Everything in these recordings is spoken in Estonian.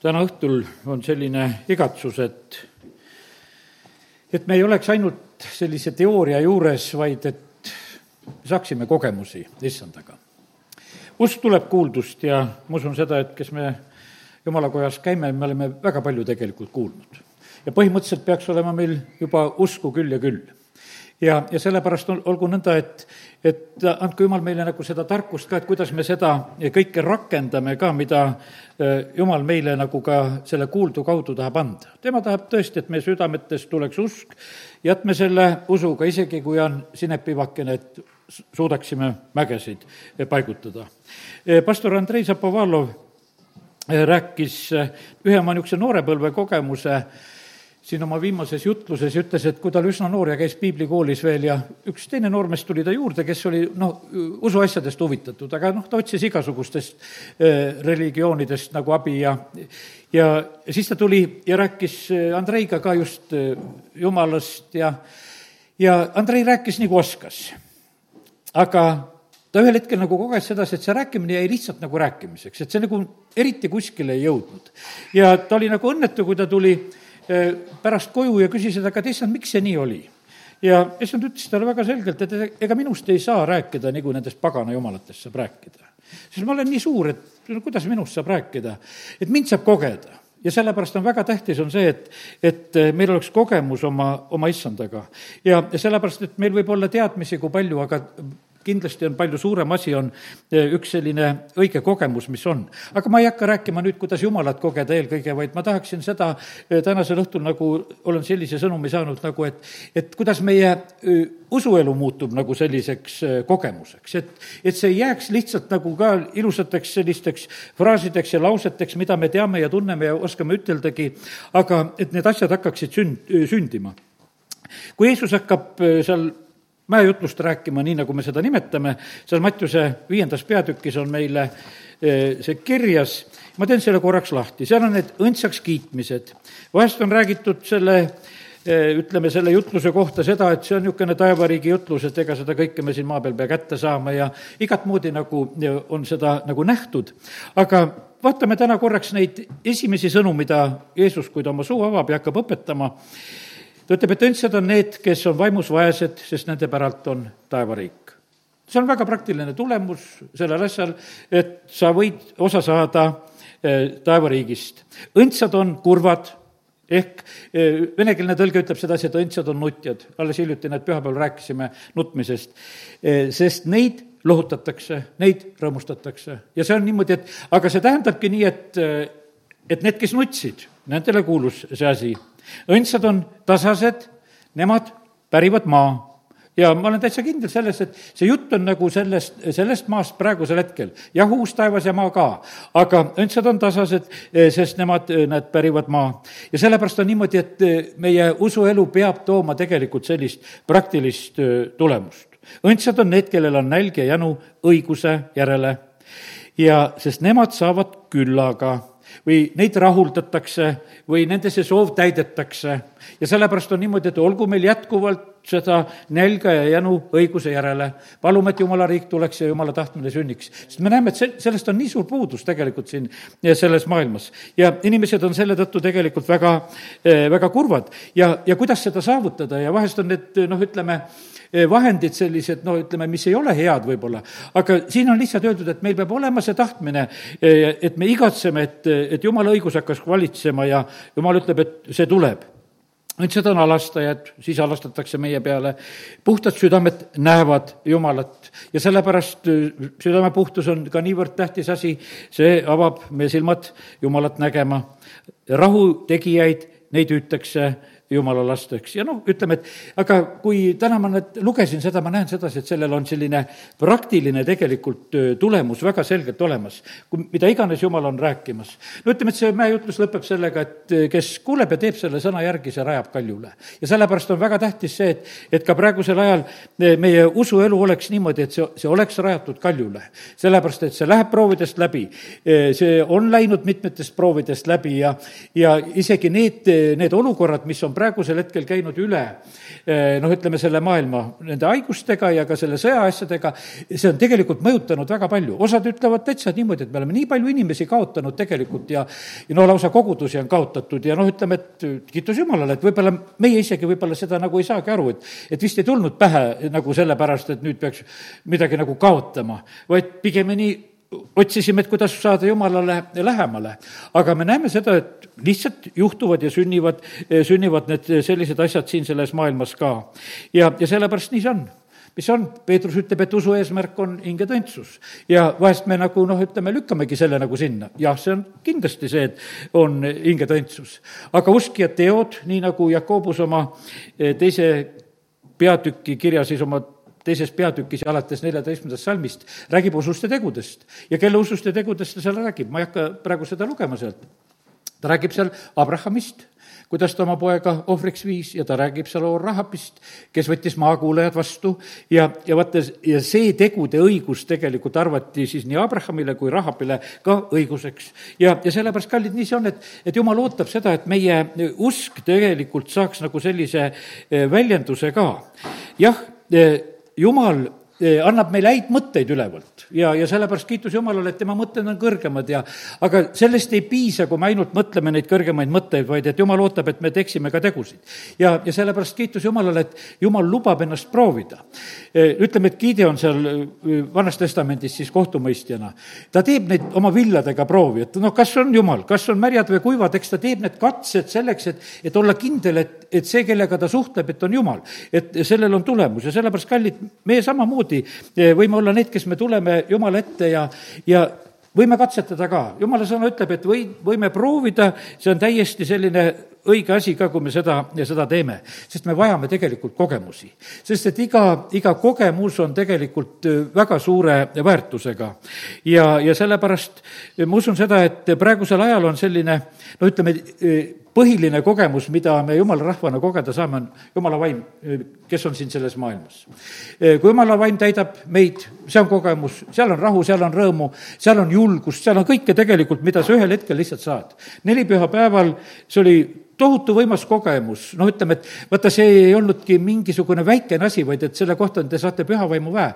täna õhtul on selline igatsus, et, et me ei oleks ainult sellise teooria juures, vaid et saaksime kogemusi issandaga. usk tuleb kuuldust ja ma usun seda, et kes me jumalakojas käime, me oleme väga palju tegelikult kuulnud. ja põhimõtteliselt peaks olema meil juba usku küll ja küll ja, ja sellepärast on, olgu nõnda, et, et andku jumal meile nagu seda tarkust ka, et kuidas me seda kõike rakendame ka, mida äh, jumal meile nagu ka selle kuuldu kaudu tahab anda. tema tahab tõesti, et meie südametes tuleks usk, jätme selle usuga, isegi kui on sinepivakene, et suudaksime mägesid paigutada. Äh, pastor Andrei Zapovalov rääkis ühe oma niisuguse noorepõlve kogemuse, siin oma viimases jutluses ütles, et kui ta oli üsna noor ja käis piiblikoolis veel ja üks teine noormees tuli ta juurde, kes oli noh, usuasjadest huvitatud, aga noh, ta otsis igasugustest äh, religioonidest nagu abi ja ja siis ta tuli ja rääkis äh, Andreiga ka just äh, jumalast ja ja Andrei rääkis nagu oskas. aga ta ühel hetkel nagu koges sedasi, et see rääkimine jäi lihtsalt nagu rääkimiseks, et see nagu eriti kuskile ei jõudnud. ja ta oli nagu õnnetu, kui ta tuli Eh, pärast koju ja küsis, et aga issand, miks see nii oli? ja issand ütles talle väga selgelt, et ega minust ei saa rääkida, nagu nendest pagana jumalatest saab rääkida. sest ma olen nii suur, et no kuidas minust saab rääkida, et mind saab kogeda ja sellepärast on väga tähtis, on see, et, et meil oleks kogemus oma, oma issandaga. ja, ja sellepärast, et meil võib olla teadmisi kui palju, aga kindlasti on palju suurem asi, on eh, üks selline õige kogemus, mis on. aga ma ei hakka rääkima nüüd, kuidas Jumalat kogeda eelkõige, vaid ma tahaksin seda eh, tänasel õhtul nagu, olen sellise sõnumi saanud nagu, et, et kuidas meie eh, usuelu muutub nagu selliseks kogemuseks, et, et see ei jääks lihtsalt nagu ka ilusateks sellisteks fraasideks ja lauseteks, mida me teame ja tunneme ja oskame üteldagi, aga et need asjad hakkaksid sünd, sündima. kui Jeesus hakkab seal mäejutlust rääkima, nii nagu me seda nimetame, seal Mattiuse viiendas peatükis on meile eh, see kirjas, ma teen selle korraks lahti, seal on need õndsaks kiitmised. vahest on räägitud selle eh, ütleme selle jutluse kohta seda, et see on niisugune taevariigi jutlus, et ega seda kõike me siin maa peal pea kätte saama ja igat moodi nagu on seda nagu nähtud. aga vaatame täna korraks neid esimesi sõnu, mida Jeesus, kui ta oma suu avab ja hakkab õpetama, ta ütleb, et õndsad on need, kes on vaimus vaesed, sest nende päralt on taevariik. see on väga praktiline tulemus sellel asjal, et sa võid osa saada eh, taevariigist. õndsad on kurvad, ehk eh, venekeelne tõlge ütleb sedasi, et õndsad on nutjad. alles hiljuti, näed, pühapäeval rääkisime nutmisest. Eh, sest neid lohutatakse, neid rõõmustatakse ja see on niimoodi, et aga see tähendabki nii, et, et need, kes nutsid, nendele kuulus see asi õndsad on tasased, nemad pärivad maa ja ma olen täitsa kindel selles, et see jutt on nagu sellest, sellest maast praegusel hetkel. jah, uus taevas ja maa ka, aga õndsad on tasased, eh, sest nemad, eh, nad pärivad maa. ja sellepärast on niimoodi, et eh, meie usuelu peab tooma tegelikult sellist praktilist tulemust. õndsad on need, kellel on nälg ja janu õiguse järele ja sest nemad saavad küllaga või neid rahuldatakse või nende see soov täidetakse. ja sellepärast on niimoodi, et olgu meil jätkuvalt seda nälga ja janu õiguse järele. palume, et jumala riik tuleks ja jumala tahtmine sünniks. sest me näeme, et see, sellest on nii suur puudus tegelikult siin selles maailmas. ja inimesed on selle tõttu tegelikult väga, väga kurvad. ja, ja kuidas seda saavutada ja vahest on need noh, ütleme, Eh, vahendid sellised, no ütleme, mis ei ole head võib-olla, aga siin on lihtsalt öeldud, et meil peab olema see tahtmine, eh, et me igatseme, et, et jumala õigus hakkas valitsema ja jumal ütleb, et see tuleb õndsad on alastajad, siis alastatakse meie peale. puhtad südamed näevad Jumalat ja sellepärast eh, südame puhtus on ka niivõrd tähtis asi, see avab meie silmad Jumalat nägema. rahu tegijaid, neid hüütakse jumala lasteks ja noh, ütleme, et aga kui täna ma nüüd lugesin seda, ma näen sedasi, et sellel on selline praktiline tegelikult tulemus väga selgelt olemas, kui mida iganes jumal on rääkimas. no ütleme, et see mäejutlus lõpeb sellega, et kes kuuleb ja teeb selle sõna järgi, see rajab kaljule. ja sellepärast on väga tähtis see, et, et ka praegusel ajal meie usuelu oleks niimoodi, et see, see oleks rajatud kaljule. sellepärast, et see läheb proovidest läbi, see on läinud mitmetest proovidest läbi ja, ja isegi need, need olukorrad, mis on praegusel hetkel käinud üle noh, ütleme selle maailma nende haigustega ja ka selle sõjaasjadega, see on tegelikult mõjutanud väga palju. osad ütlevad täitsa niimoodi, et me oleme nii palju inimesi kaotanud tegelikult ja, ja no lausa kogudusi on kaotatud ja noh, ütleme, et kiitus Jumalale, et võib-olla meie isegi võib-olla seda nagu ei saagi aru, et, et vist ei tulnud pähe nagu sellepärast, et nüüd peaks midagi nagu kaotama, vaid pigemini otsisime, et kuidas saada Jumalale lähemale. aga me näeme seda, et lihtsalt juhtuvad ja sünnivad, sünnivad need sellised asjad siin selles maailmas ka. ja, ja sellepärast nii see on mis on, Peetrus ütleb, et usu eesmärk on hingetõntsus. ja vahest me nagu noh, ütleme, lükkamegi selle nagu sinna. jah, see on kindlasti see, et on hingetõntsus. aga usk ja teod, nii nagu Jakobus oma eh, teise peatüki kirja siis oma teises peatükis ja alates neljateistkümnendast salmist räägib usust ja tegudest. ja kelle usust ja tegudest ta seal räägib, ma ei hakka praegu seda lugema sealt. ta räägib seal Abrahamist, kuidas ta oma poega ohvriks viis ja ta räägib seal Rahapist, kes võttis maakuulajad vastu ja, ja vaata, ja see tegude õigus tegelikult arvati siis nii Abrahamile kui Rahapile ka õiguseks. ja, ja sellepärast, kallid, nii see on, et, et jumal ootab seda, et meie usk tegelikult saaks nagu sellise eh, väljenduse ka. jah, eh, jumal eh, annab meile häid mõtteid ülevalt ja, ja sellepärast kiitus Jumalale, et tema mõtted on kõrgemad ja aga sellest ei piisa, kui me ainult mõtleme neid kõrgemaid mõtteid, vaid et Jumal ootab, et me teeksime ka tegusid. ja, ja sellepärast kiitus Jumalale, et Jumal lubab ennast proovida. Ütleme, et Gideon seal Vanas Testamendis siis kohtumõistjana, ta teeb neid oma villadega proovi, et noh, kas on Jumal, kas on märjad või kuivad, eks ta teeb need katsed selleks, et, et olla kindel, et, et see, kellega ta suhtleb, et on Jumal. et sellel on tulemus ja sellepärast, kallid, meie samamoodi eh, võime olla need, kes me tuleme Jumala ette ja, ja võime katsetada ka, jumala sõna ütleb, et või, võime proovida, see on täiesti selline õige asi ka, kui me seda, seda teeme. sest me vajame tegelikult kogemusi. sest et iga, iga kogemus on tegelikult väga suure väärtusega. ja, ja sellepärast ma usun seda, et praegusel ajal on selline no ütleme, põhiline kogemus, mida me jumala rahvana kogeda saame, on jumala vaim, kes on siin selles maailmas. kui jumala vaim täidab meid, see on kogemus, seal on rahu, seal on rõõmu, seal on julgust, seal on kõike tegelikult, mida sa ühel hetkel lihtsalt saad. nelipühapäeval see oli tohutu võimas kogemus, noh, ütleme, et vaata, see ei olnudki mingisugune väikene asi, vaid et selle kohta te saate pühavaimu väe.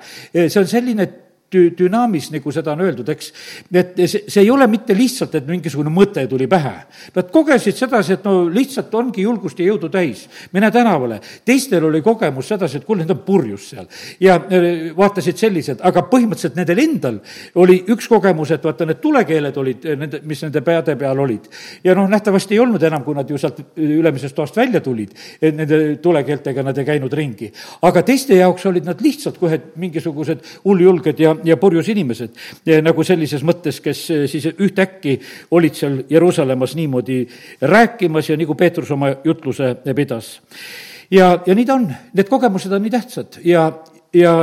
see on selline dü-, dünaamis, nagu seda on öeldud, eks. et see, see ei ole mitte lihtsalt, et mingisugune mõte tuli pähe. Nad kogesid sedasi, et no lihtsalt ongi julgust ja jõudu täis, mine tänavale. teistel oli kogemus sedasi, et kuule, need on purjus seal. ja äh, vaatasid sellised, aga põhimõtteliselt nendel endal oli üks kogemus, et vaata, need tulekeeled olid äh, nende, mis nende peade peal olid. ja noh, nähtavasti ei olnud enam, kui nad ju sealt ülemisest toast välja tulid, nende tulekeeltega nad ei käinud ringi. aga teiste jaoks olid nad lihtsalt kohe mingisugused hulljulged ja, ja purjus inimesed, nagu sellises mõttes, kes eh, siis ühtäkki olid seal Jeruusalemmas niimoodi rääkimas ja nagu Peetrus oma jutluse pidas. ja, ja nii ta on, need kogemused on nii tähtsad. Ja, ja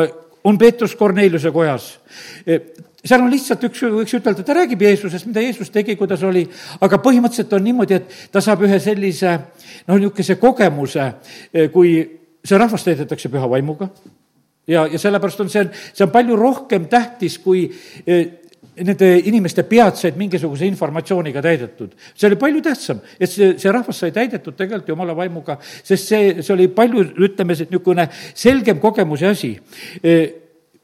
on Peetrus Korneliuse kojas. Eh, seal on lihtsalt üks, võiks ütelda, ta räägib Jeesusest, mida Jeesus tegi, kuidas oli, aga põhimõtteliselt on niimoodi, et ta saab ühe sellise noh, niisuguse kogemuse, eh, kui see rahvas täidetakse püha vaimuga ja, ja sellepärast on see, see on palju rohkem tähtis, kui eh, nende inimeste pead said mingisuguse informatsiooniga täidetud. see oli palju tähtsam, et see, see rahvas sai täidetud tegelikult jumala vaimuga, sest see, see oli palju, ütleme, niisugune selgem kogemuse asi. Eh,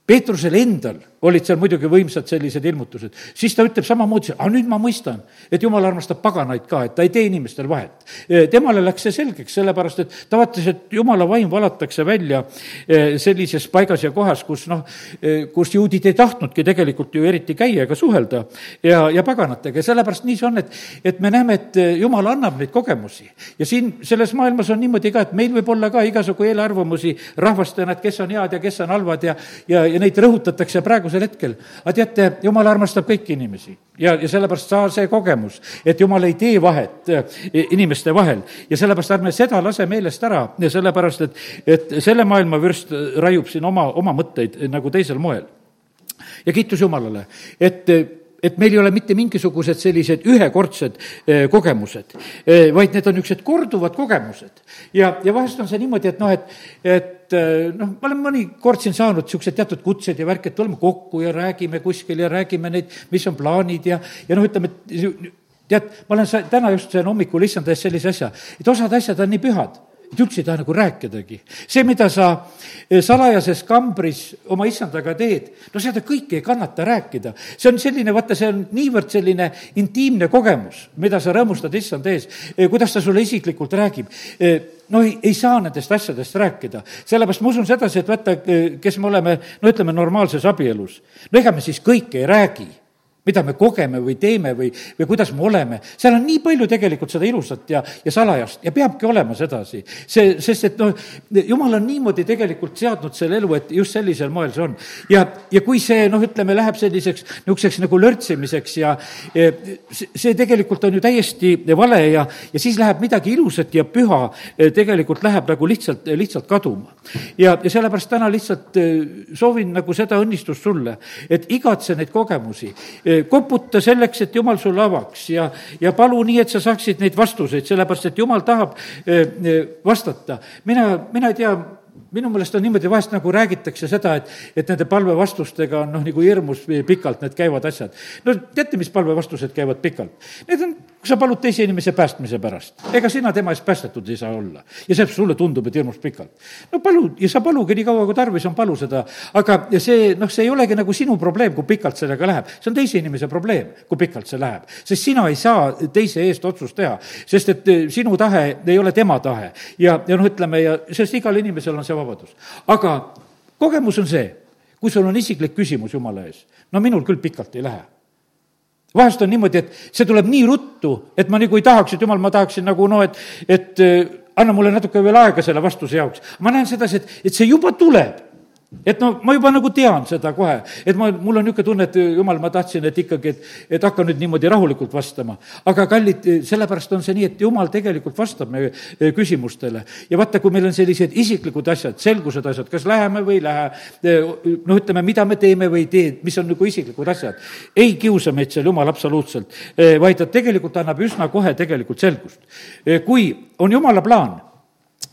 Peetrusel endal olid seal muidugi võimsad sellised ilmutused. siis ta ütleb samamoodi, aga nüüd ma mõistan, et jumal armastab paganaid ka, et ta ei tee inimestel vahet. temale läks see selgeks, sellepärast et ta vaatas, et jumala vaim valatakse välja eh, sellises paigas ja kohas, kus noh, eh, kus juudid ei tahtnudki tegelikult ju eriti käia ega suhelda ja, ja paganatega ja sellepärast nii see on, et, et me näeme, et jumal annab neid kogemusi. ja siin selles maailmas on niimoodi ka, et meil võib olla ka igasugu eelarvamusi rahvastena, et kes on head ja kes on halvad ja, ja, ja neid rõhutatakse praegu praegusel hetkel. aga teate, jumal armastab kõiki inimesi ja, ja sellepärast saa see kogemus, et jumal ei tee vahet eh, inimeste vahel ja sellepärast ärme seda lase meelest ära ja sellepärast, et, et selle maailma vürst raiub siin oma, oma mõtteid nagu teisel moel. ja kiitus Jumalale, et et meil ei ole mitte mingisugused sellised ühekordsed eh, kogemused, eh, vaid need on niisugused korduvad kogemused. ja, ja vahest on see niimoodi, et noh, et, et äh, noh, ma olen mõnikord siin saanud niisuguseid teatud kutseid ja värki, et tuleme kokku ja räägime kuskil ja räägime neid, mis on plaanid ja, ja noh, ütleme, et tead, ma olen sa-, täna just sain hommikul issanda ees sellise asja, et osad asjad on nii pühad et üldse ei taha nagu rääkidagi. see, mida sa eh, salajases kambris oma issandaga teed, no seda kõike ei kannata rääkida. see on selline, vaata, see on niivõrd selline intiimne kogemus, mida sa rõõmustad issanda ees, eh, kuidas ta sulle isiklikult räägib eh, no ei, ei saa nendest asjadest rääkida. sellepärast ma usun sedasi, et vaata, kes me oleme, no ütleme, normaalses abielus, no ega me siis kõike ei räägi mida me kogeme või teeme või, või kuidas me oleme. seal on nii palju tegelikult seda ilusat ja, ja salajast ja peabki olema sedasi. see, sest et noh, jumal on niimoodi tegelikult seadnud selle elu, et just sellisel moel see on. ja, ja kui see noh, ütleme, läheb selliseks niisuguseks nagu lörtsimiseks ja see tegelikult on ju täiesti vale ja, ja siis läheb midagi ilusat ja püha tegelikult läheb nagu lihtsalt, lihtsalt kaduma. ja, ja sellepärast täna lihtsalt soovin nagu seda õnnistust sulle, et igatse neid kogemusi koputa selleks, et jumal sulle avaks ja, ja palu nii, et sa saaksid neid vastuseid, sellepärast et jumal tahab eh, eh, vastata. mina, mina ei tea, minu meelest on niimoodi, vahest nagu räägitakse seda, et, et nende palvevastustega on noh, nagu hirmus pikalt need käivad asjad. no teate, mis palvevastused käivad pikalt? Need on, kui sa palud teise inimese päästmise pärast, ega sina tema eest päästetud ei saa olla. ja see sulle tundub, et hirmus pikalt. no palu, ja sa palugi nii kaua, kui tarvis on, palu seda, aga see, noh, see ei olegi nagu sinu probleem, kui pikalt sellega läheb. see on teise inimese probleem, kui pikalt see läheb. sest sina ei saa teise eest otsust teha, sest et eh, sinu tahe ei ole tema tahe. ja, ja noh, ütleme ja sest igal inimesel on see vabadus. aga kogemus on see, kui sul on isiklik küsimus Jumala ees, no minul küll pikalt ei lähe vahest on niimoodi, et see tuleb nii ruttu, et ma nagu ei tahaks, et jumal, ma tahaksin nagu noh, et, et äh, anna mulle natuke veel aega selle vastuse jaoks. ma näen sedasi, et, et see juba tuleb et no ma juba nagu tean seda kohe, et ma, mul on niisugune tunne, et jumal, ma tahtsin, et ikkagi, et, et hakka nüüd niimoodi rahulikult vastama. aga kallid, sellepärast on see nii, et jumal tegelikult vastab meie eh, küsimustele. ja vaata, kui meil on sellised isiklikud asjad, selgused asjad, kas läheme või ei lähe, eh, noh, ütleme, mida me teeme või ei tee, mis on nagu isiklikud asjad. ei kiusa meid seal jumal absoluutselt, eh, vaid ta tegelikult annab üsna kohe tegelikult selgust. kui on jumala plaan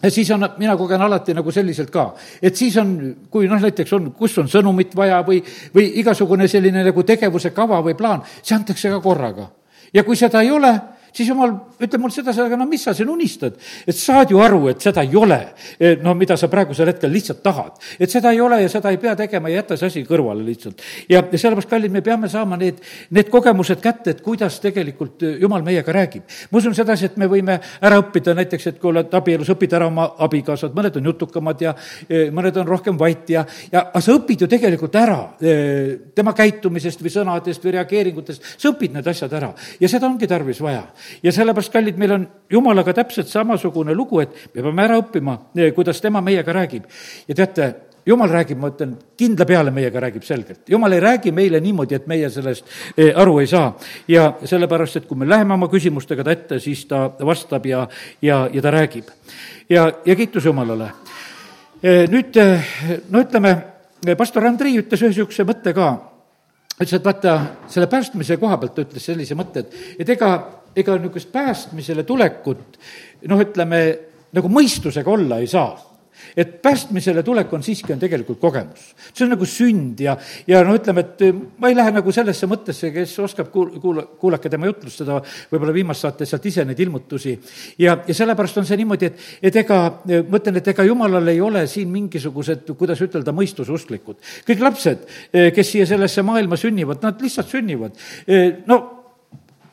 ja siis on, mina kogen alati nagu selliselt ka, et siis on, kui noh, näiteks on, kus on sõnumit vaja või, või igasugune selline nagu tegevuse kava või plaan, see antakse ka korraga. ja kui seda ei ole, siis jumal ütleb mulle sedasi, aga no mis sa siin unistad. et saad ju aru, et seda ei ole, no mida sa praegusel hetkel lihtsalt tahad. et seda ei ole ja seda ei pea tegema ja jäta see asi kõrvale lihtsalt. ja, ja sellepärast, kallid, me peame saama need, need kogemused kätte, et kuidas tegelikult e, jumal meiega räägib. ma usun sedasi, et me võime ära õppida näiteks, et kui oled abielus, õpid ära oma abikaasad, mõned on jutukamad ja e, mõned on rohkem vait ja, ja aga sa õpid ju tegelikult ära tema käitumisest või sõnadest või reageeringutest, sa õpid need asjad ära ja seda ongi tarvis vaja ja sellepärast, kallid, meil on Jumalaga täpselt samasugune lugu, et me peame ära õppima, eh, kuidas tema meiega räägib. ja teate, jumal räägib, ma ütlen, kindla peale meiega räägib selgelt. jumal ei räägi meile niimoodi, et meie sellest eh, aru ei saa. ja sellepärast, et kui me läheme oma küsimustega ta ette, siis ta vastab ja, ja, ja ta räägib. ja, ja kiitus Jumalale. Eh, nüüd, no ütleme, pastor Andrei ütles ühe niisuguse mõtte ka, ütles, et vaata, selle päästmise koha pealt ta ütles sellise mõtte, et, et ega ega niisugust päästmisele tulekut noh, ütleme, nagu mõistusega olla ei saa et päästmisele tulek on siiski, on tegelikult kogemus. see on nagu sünd ja, ja noh, ütleme, et ma ei lähe nagu sellesse mõttesse, kes oskab kuul-, kuula, kuulake tema jutlust, seda võib-olla viimast saate sealt ise neid ilmutusi. ja, ja sellepärast on see niimoodi, et, et ega, ma ütlen, et ega jumalal ei ole siin mingisugused, kuidas ütelda, mõistususklikud. kõik lapsed, kes siia sellesse maailma sünnivad, nad lihtsalt sünnivad. no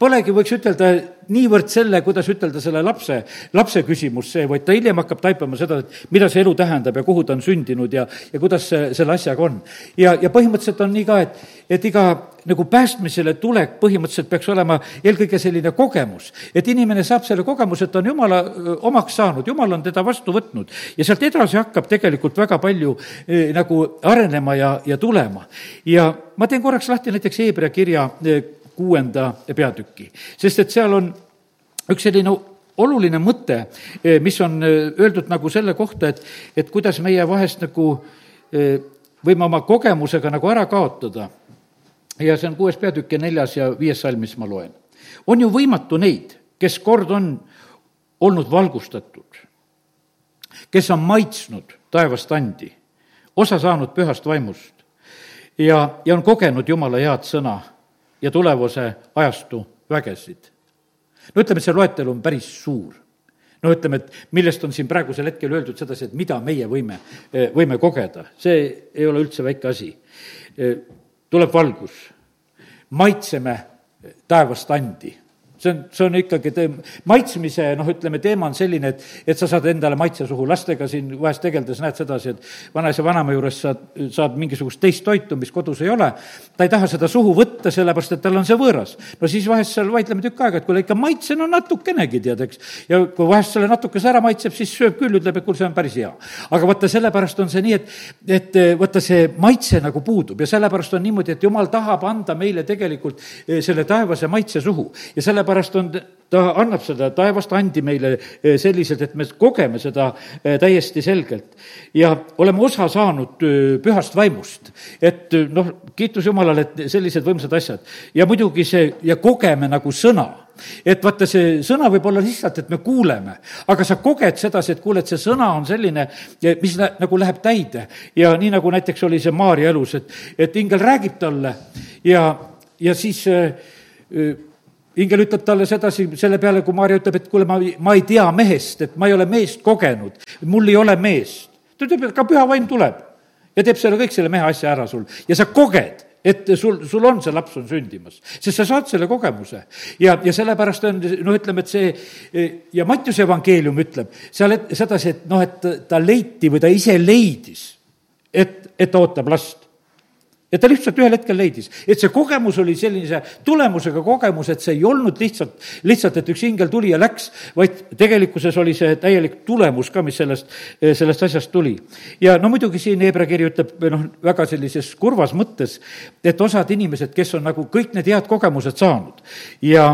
polegi, võiks ütelda, niivõrd selle, kuidas ütelda, selle lapse, lapse küsimus see, vaid ta hiljem hakkab taipama seda, et mida see elu tähendab ja kuhu ta on sündinud ja, ja kuidas see, selle asjaga on. ja, ja põhimõtteliselt on nii ka, et, et iga nagu päästmisele tulek põhimõtteliselt peaks olema eelkõige selline kogemus. et inimene saab selle kogemuse, et ta on jumala omaks saanud, jumal on teda vastu võtnud ja sealt edasi hakkab tegelikult väga palju eh, nagu arenema ja, ja tulema. ja ma teen korraks lahti näiteks Hebra kirja eh, kuuenda peatüki, sest et seal on üks selline oluline mõte, eh, mis on eh, öeldud nagu selle kohta, et, et kuidas meie vahest nagu eh, võime oma kogemusega nagu ära kaotada. ja see on kuues peatükk ja neljas ja viies salm, mis ma loen. on ju võimatu neid, kes kord on olnud valgustatud, kes on maitsnud taevast andi, osa saanud pühast vaimust ja, ja on kogenud Jumala head sõna ja tulevuse ajastu vägesid. no ütleme, see loetelu on päris suur no ütleme, et millest on siin praegusel hetkel öeldud sedasi, et mida meie võime, võime kogeda, see ei ole üldse väike asi. tuleb valgus, maitseme taevast andi see on, see on ikkagi tee-, maitsmise noh, ütleme, teema on selline, et, et sa saad endale maitse suhu, lastega siin vahest tegeldes näed sedasi, et vanaisa, vanaema juures saad, saad mingisugust teist toitu, mis kodus ei ole, ta ei taha seda suhu võtta, sellepärast et tal on see võõras. no siis vahest seal vaidleme tükk aega, et kuule, ikka maitse no natukenegi, tead, eks. ja kui vahest selle natukese ära maitseb, siis sööb küll, ütleb, et kuule, see on päris hea. aga vaata, sellepärast on see nii, et, et vaata, see maitse nagu puudub ja sellepärast on niimoodi, et jumal tahab anda meile tegelikult eh, selle taevase maitse suhu ja sellepärast sellepärast on, ta annab seda taevast andi meile eh, selliselt, et me kogeme seda eh, täiesti selgelt. ja oleme osa saanud eh, pühast vaimust. et noh, kiitus Jumalale, et sellised võimsad asjad. ja muidugi see, ja kogeme nagu sõna et vaata, see sõna võib olla lihtsalt, et me kuuleme, aga sa koged sedasi, et kuule, et see sõna on selline, mis nagu läheb täide. ja nii, nagu näiteks oli see Maarja elus, et, et ingel räägib talle ja, ja siis äh, ingel ütleb talle sedasi selle peale, kui Maarja ütleb, et kuule, ma, ma ei tea mehest, et ma ei ole meest kogenud, mul ei ole meest. ta ütleb, et ka püha vaim tuleb ja teeb selle kõik selle mehe asja ära sul ja sa koged et sul, sul on see laps on sündimas, sest sa saad selle kogemuse. ja, ja sellepärast on, noh, ütleme, et see ja Mattiuse evangeelium ütleb seal sedasi, et noh, et ta leiti või ta ise leidis, et, et ta ootab last ja ta lihtsalt ühel hetkel leidis, et see kogemus oli sellise tulemusega kogemus, et see ei olnud lihtsalt, lihtsalt, et üks ingel tuli ja läks, vaid tegelikkuses oli see täielik tulemus ka, mis sellest, sellest asjast tuli. ja no muidugi siin Hebra kiri ütleb noh, väga sellises kurvas mõttes, et osad inimesed, kes on nagu kõik need head kogemused saanud ja,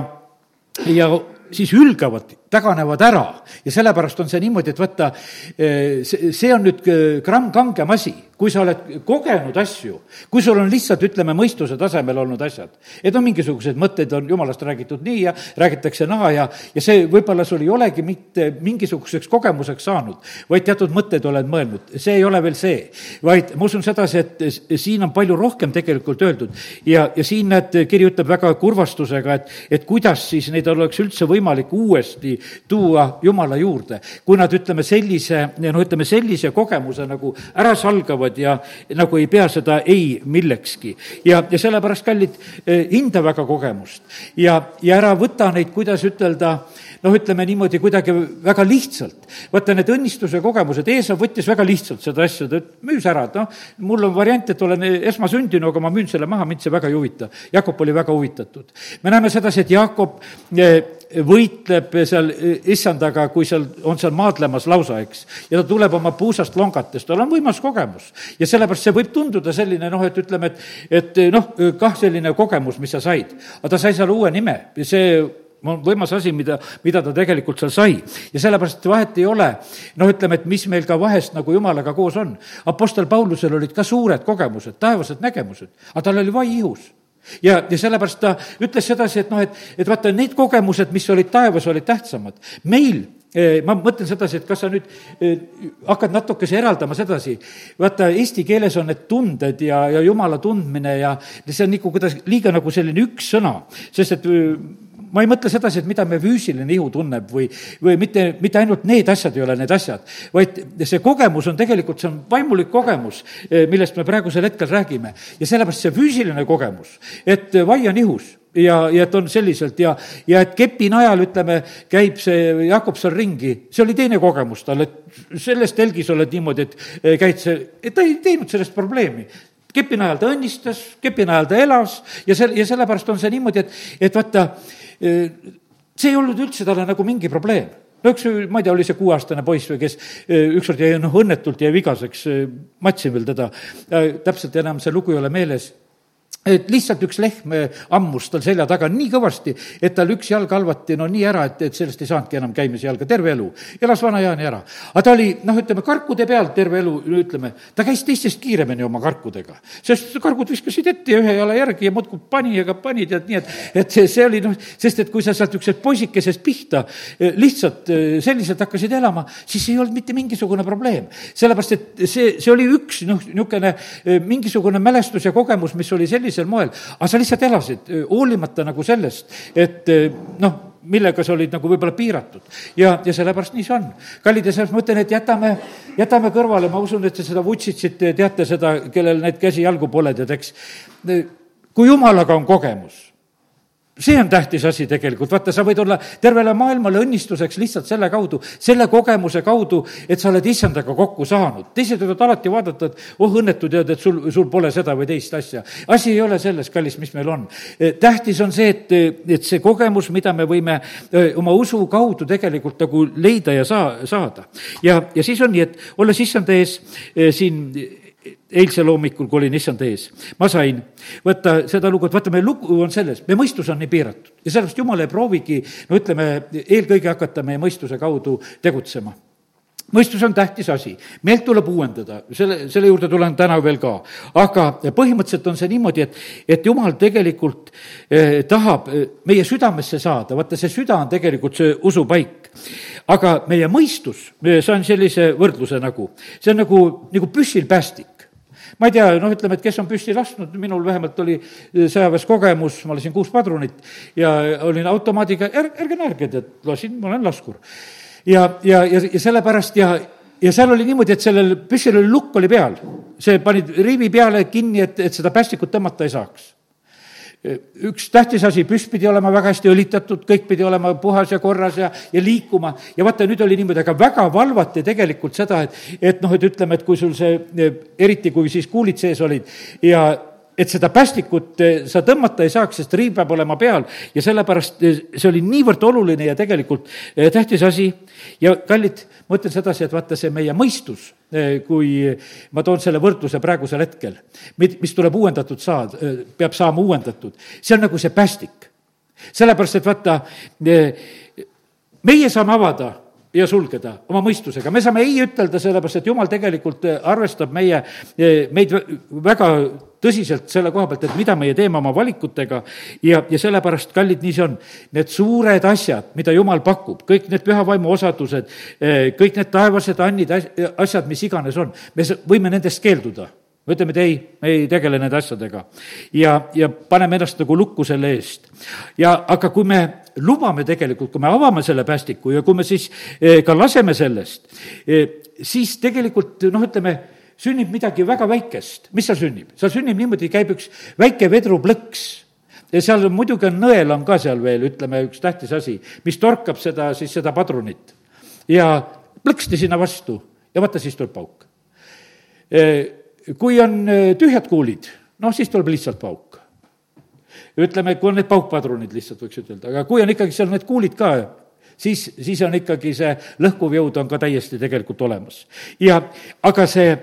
ja siis hülgavad, taganevad ära. Ja sellepärast on see niimoodi, et vaata, see, see on nüüd gramm kangem asi. Kui sa oled kogenud asju, kui sul on lihtsalt, ütleme, mõistuse tasemel olnud asjad, et on mingisuguseid mõtteid, on jumalast räägitud nii ja räägitakse naa ja, ja see võib-olla sul ei olegi mitte mingisuguseks kogemuseks saanud, vaid teatud mõtteid oled mõelnud, see ei ole veel see. vaid ma usun sedasi, et siin on palju rohkem tegelikult öeldud. Ja, ja siin näed, kiri ütleb väga kurvastusega, et, et kuidas siis neid oleks üldse võimalik uuesti tuua Jumala juurde, kui nad, ütleme, sellise, no ütleme, sellise kogemuse nagu ära salgavad, ja nagu ei pea seda ei millekski. ja, ja sellepärast, kallid, eh, hinda väga kogemust ja, ja ära võta neid, kuidas ütelda, noh, ütleme niimoodi kuidagi väga lihtsalt. vaata, need õnnistuse kogemused, Eesav võttis väga lihtsalt seda asja, ta müüs ära, et noh, mul on variant, et olen esmasündinu, aga ma müün selle maha, mind see väga ei huvita. Jakob oli väga huvitatud. me näeme sedasi, et Jakob eh, võitleb seal issandaga, kui seal on seal maadlemas lausa, eks. ja ta tuleb oma puusast longates, tal on võimas kogemus. ja sellepärast see võib tunduda selline noh, et ütleme, et, et noh, kah selline kogemus, mis sa said. aga ta sai seal uue nime see on võimas asi, mida, mida ta tegelikult seal sai. ja sellepärast vahet ei ole, noh, ütleme, et mis meil ka vahest nagu jumalaga koos on. Apostel Paulusel olid ka suured kogemused, taevased nägemused, aga tal oli vai ihus ja, ja sellepärast ta ütles sedasi, et noh, et, et vaata, need kogemused, mis olid taevas, olid tähtsamad. meil eh, ma mõtlen sedasi, et kas sa nüüd eh, hakkad natukese eraldama sedasi, vaata, eesti keeles on need tunded ja, ja jumala tundmine ja see on nagu kuidas, liiga nagu selline üks sõna, sest et ma ei mõtle sedasi, et mida me füüsiline ihu tunneb või, või mitte, mitte ainult need asjad ei ole need asjad, vaid see kogemus on tegelikult, see on vaimulik kogemus, eh, millest me praegusel hetkel räägime. ja sellepärast see füüsiline kogemus, et vai on ihus ja, ja et on selliselt ja, ja et kepi najal, ütleme, käib see Jakob seal ringi, see oli teine kogemus tal, et selles telgis oled niimoodi, et eh, käid see, et ta ei teinud sellest probleemi kepi najal ta õnnistas, kepi najal ta elas ja sel-, ja sellepärast on see niimoodi, et, et vaata, see ei olnud üldse talle nagu mingi probleem. No üks, ma ei tea, oli see kuueaastane poiss või kes ükskord jäi noh, õnnetult jäi vigaseks, matsin veel teda, täpselt enam see lugu ei ole meeles et lihtsalt üks lehm ammus tal selja taga nii kõvasti, et tal üks jalg halvati no nii ära, et, et sellest ei saanudki enam käimise jalga terve elu. elas vana-Jaani ära. aga ta oli, noh, ütleme, karkude peal terve elu, ütleme, ta käis teistest kiiremini oma karkudega. sest kargud viskasid ette ja ühe jala järgi ja muudkui pani ka pani, tead, nii et, et see, see oli noh, sest et kui sa sealt niisugusest poisikesest pihta eh, lihtsalt eh, selliselt hakkasid elama, siis ei olnud mitte mingisugune probleem. sellepärast, et see, see oli üks, noh, niisugune eh, mingisugune mälestus ja kogemus, mis oli selline, sellisel moel, aga sa lihtsalt elasid hoolimata nagu sellest, et noh, millega sa olid nagu võib-olla piiratud. ja, ja sellepärast nii see on. kallid, ja selles ma mõtlen, et jätame, jätame kõrvale, ma usun, et te seda Vutšitsit teate seda, kellel neid käsi-jalgu pole, tead, eks. kui jumalaga on kogemus see on tähtis asi tegelikult, vaata, sa võid olla tervele maailmale õnnistuseks lihtsalt selle kaudu, selle kogemuse kaudu, et sa oled issandaga kokku saanud. teised võivad alati vaadata, et oh, õnnetu tead, et sul, sul pole seda või teist asja. asi ei ole selles, kallis, mis meil on. tähtis on see, et, et see kogemus, mida me võime oma usu kaudu tegelikult nagu leida ja saa, saada. ja, ja siis on nii, et olles issanda ees siin eilsel hommikul, kui olin issand ees, ma sain võtta seda lugu, et vaata, meie lugu on selles, meie mõistus on nii piiratud. Ja sellepärast jumal ei proovigi, no ütleme, eelkõige hakata meie mõistuse kaudu tegutsema. Mõistus on tähtis asi, meelt tuleb uuendada, selle, selle juurde tulen täna veel ka. aga põhimõtteliselt on see niimoodi, et, et jumal tegelikult eh, tahab eh, meie südamesse saada, vaata, see süda on tegelikult see usupaik. aga meie mõistus, saan sellise võrdluse nagu, see on nagu, nagu püssil päästik ma ei tea, noh, ütleme, et kes on püssi lasknud, minul vähemalt oli eh, sõjaväes kogemus, ma lasin kuus padrunit ja olin automaadiga, ärge, ärge naerge, tead, lasin, ma olen laskur. ja, ja, ja, ja sellepärast ja, ja seal oli niimoodi, et sellel püssil oli lukk oli peal. see panid riivi peale kinni, et, et seda päästikut tõmmata ei saaks üks tähtis asi, püss pidi olema väga hästi õlitatud, kõik pidi olema puhas ja korras ja, ja liikuma. ja vaata, nüüd oli niimoodi, aga väga valvati tegelikult seda, et, et noh, et ütleme, et kui sul see, eriti kui siis kuulid sees olid ja et seda päästikut eh, sa tõmmata ei saaks, sest riiv peab olema peal ja sellepärast eh, see oli niivõrd oluline ja tegelikult eh, tähtis asi. ja kallid, ma ütlen sedasi, et vaata, see meie mõistus, kui ma toon selle võrdluse praegusel hetkel, mis tuleb uuendatud saada, peab saama uuendatud, see on nagu see päästik. sellepärast, et vaata, meie saame avada ja sulgeda oma mõistusega. me saame ei ütelda, sellepärast et jumal tegelikult arvestab meie, meid väga tõsiselt selle koha pealt, et mida meie teeme oma valikutega ja, ja sellepärast, kallid, nii see on. Need suured asjad, mida Jumal pakub, kõik need püha vaimu osadused, eh, kõik need taevased annid, asjad, mis iganes on, me võime nendest keelduda me ütleme, et ei, me ei tegele nende asjadega. ja, ja paneme ennast nagu lukku selle eest. ja aga kui me lubame tegelikult, kui me avame selle päästiku ja kui me siis eh, ka laseme sellest, eh, siis tegelikult noh, ütleme, sünnib midagi väga väikest. mis seal sünnib? seal sünnib niimoodi, käib üks väike vedruplõks ja seal muidugi on nõel on ka seal veel, ütleme, üks tähtis asi, mis torkab seda, siis seda padrunit. ja plõksti sinna vastu ja vaata, siis tuleb pauk. Eh, kui on tühjad kuulid, noh, siis tuleb lihtsalt pauk ütleme, kui on need paukpadrunid lihtsalt, võiks ütelda, aga kui on ikkagi seal need kuulid ka, siis, siis on ikkagi see lõhkuv jõud on ka täiesti tegelikult olemas. ja aga see,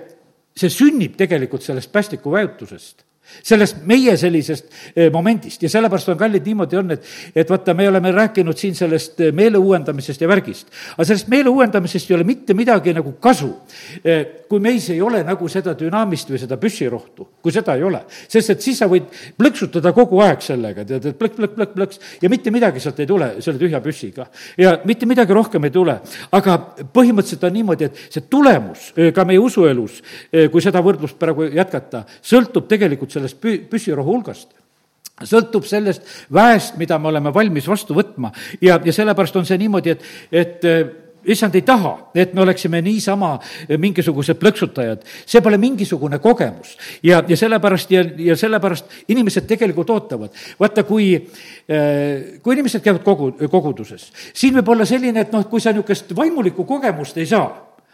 see sünnib tegelikult sellest päästiku vajutusest sellest meie sellisest eh, momendist ja sellepärast on kallid niimoodi on, et, et vaata, me oleme rääkinud siin sellest eh, meele uuendamisest ja värgist. aga sellest meele uuendamisest ei ole mitte midagi nagu kasu, eh, kui meis ei ole nagu seda dünaamist või seda püssirohtu, kui seda ei ole. sest et siis sa võid plõksutada kogu aeg sellega, tead, et plõk, plõk, plõk, plõks ja mitte midagi sealt ei tule selle tühja püssiga. ja mitte midagi rohkem ei tule. aga põhimõtteliselt on niimoodi, et see tulemus ka meie usuelus, kui seda võrdlust praegu jätkata, sõltub tegelikult sellest pü-, püssirohu hulgast sõltub sellest väest, mida me oleme valmis vastu võtma ja, ja sellepärast on see niimoodi, et, et eh, issand ei taha, et me oleksime niisama eh, mingisugused plõksutajad. see pole mingisugune kogemus ja, ja sellepärast ja, ja sellepärast inimesed tegelikult ootavad. vaata, kui, eh, kui inimesed käivad kogu, koguduses, siin võib olla selline, et noh, kui sa niisugust vaimulikku kogemust ei saa,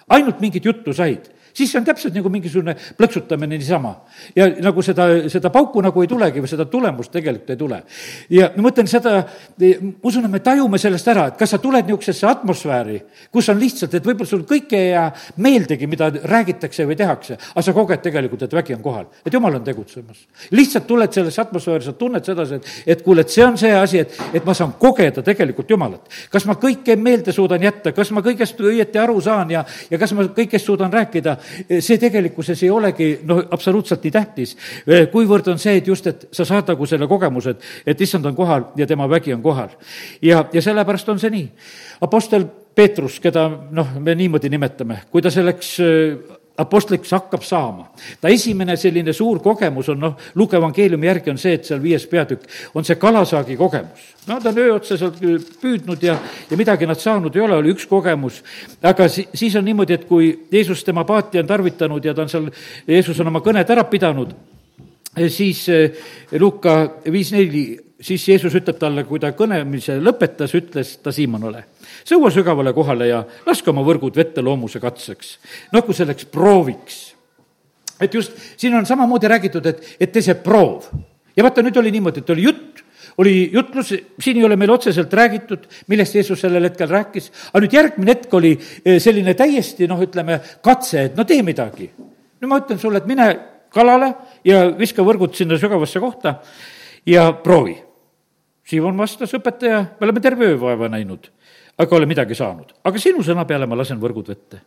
ainult mingit juttu said siis see on täpselt nagu mingisugune plõksutamine niisama. ja nagu seda, seda pauku nagu ei tulegi või seda tulemust tegelikult ei tule. ja ma mõtlen seda, ma usun, et me tajume sellest ära, et kas sa tuled niisugusesse atmosfääri, kus on lihtsalt, et võib-olla sul kõik ei jää meeldegi, mida räägitakse või tehakse, aga sa koged tegelikult, et vägi on kohal, et jumal on tegutsemas. lihtsalt tuled sellesse atmosfääri, sa tunned sedasi, et, et kuule, et see on see asi, et, et ma saan kogeda tegelikult Jumalat. kas ma kõike meelde suudan jätta, kas ma kõigest õieti aru saan ja, ja kas ma kõigest suudan rääkida, see tegelikkuses ei olegi noh, absoluutselt nii tähtis, kuivõrd on see, et just, et sa saad nagu selle kogemuse, et, et issand on kohal ja tema vägi on kohal. ja, ja sellepärast on see nii. Apostel Peetrus, keda noh, me niimoodi nimetame, kui ta selleks apostliks hakkab saama. ta esimene selline suur kogemus on noh, Luuke evangeeliumi järgi on see, et seal viies peatükk on see kalasaagi kogemus. no ta on öö otsa sealt püüdnud ja, ja midagi nad saanud ei ole, oli üks kogemus. aga si-, siis on niimoodi, et kui Jeesus tema paati on tarvitanud ja ta on seal, Jeesus on oma kõned ära pidanud, siis eh, Luuka viis neli siis Jeesus ütleb talle, kui ta kõnemise lõpetas, ütles ta Siimonile, sõua sügavale kohale ja laske oma võrgud vette loomuse katseks, nagu selleks prooviks. et just, siin on samamoodi räägitud, et, et tee see proov. ja vaata, nüüd oli niimoodi, et oli jutt, oli jutlus, siin ei ole meil otseselt räägitud, millest Jeesus sellel hetkel rääkis, aga nüüd järgmine hetk oli eh, selline täiesti noh, ütleme, katse, et no tee midagi. no ma ütlen sulle, et mine kalale ja viska võrgud sinna sügavasse kohta ja proovi Siimon vastas, õpetaja, me oleme terve öö vaeva näinud, aga ole midagi saanud. aga sinu sõna peale ma lasen võrgud vette.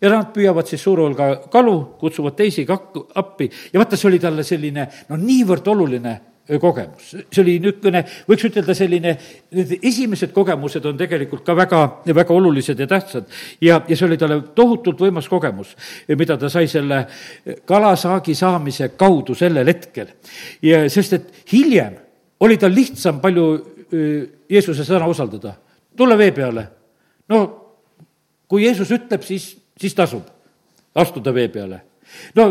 ja nad püüavad siis suure hulga kalu, kutsuvad teisi kakku appi ja vaata, see oli talle selline no niivõrd oluline kogemus. see oli niisugune, võiks ütelda selline, need esimesed kogemused on tegelikult ka väga, väga olulised ja tähtsad. ja, ja see oli talle tohutult võimas kogemus, mida ta sai selle kalasaagi saamise kaudu sellel hetkel. ja sest, et hiljem oli tal lihtsam palju Jeesuse sõna usaldada, tulla vee peale. no kui Jeesus ütleb, siis, siis tasub astuda vee peale. no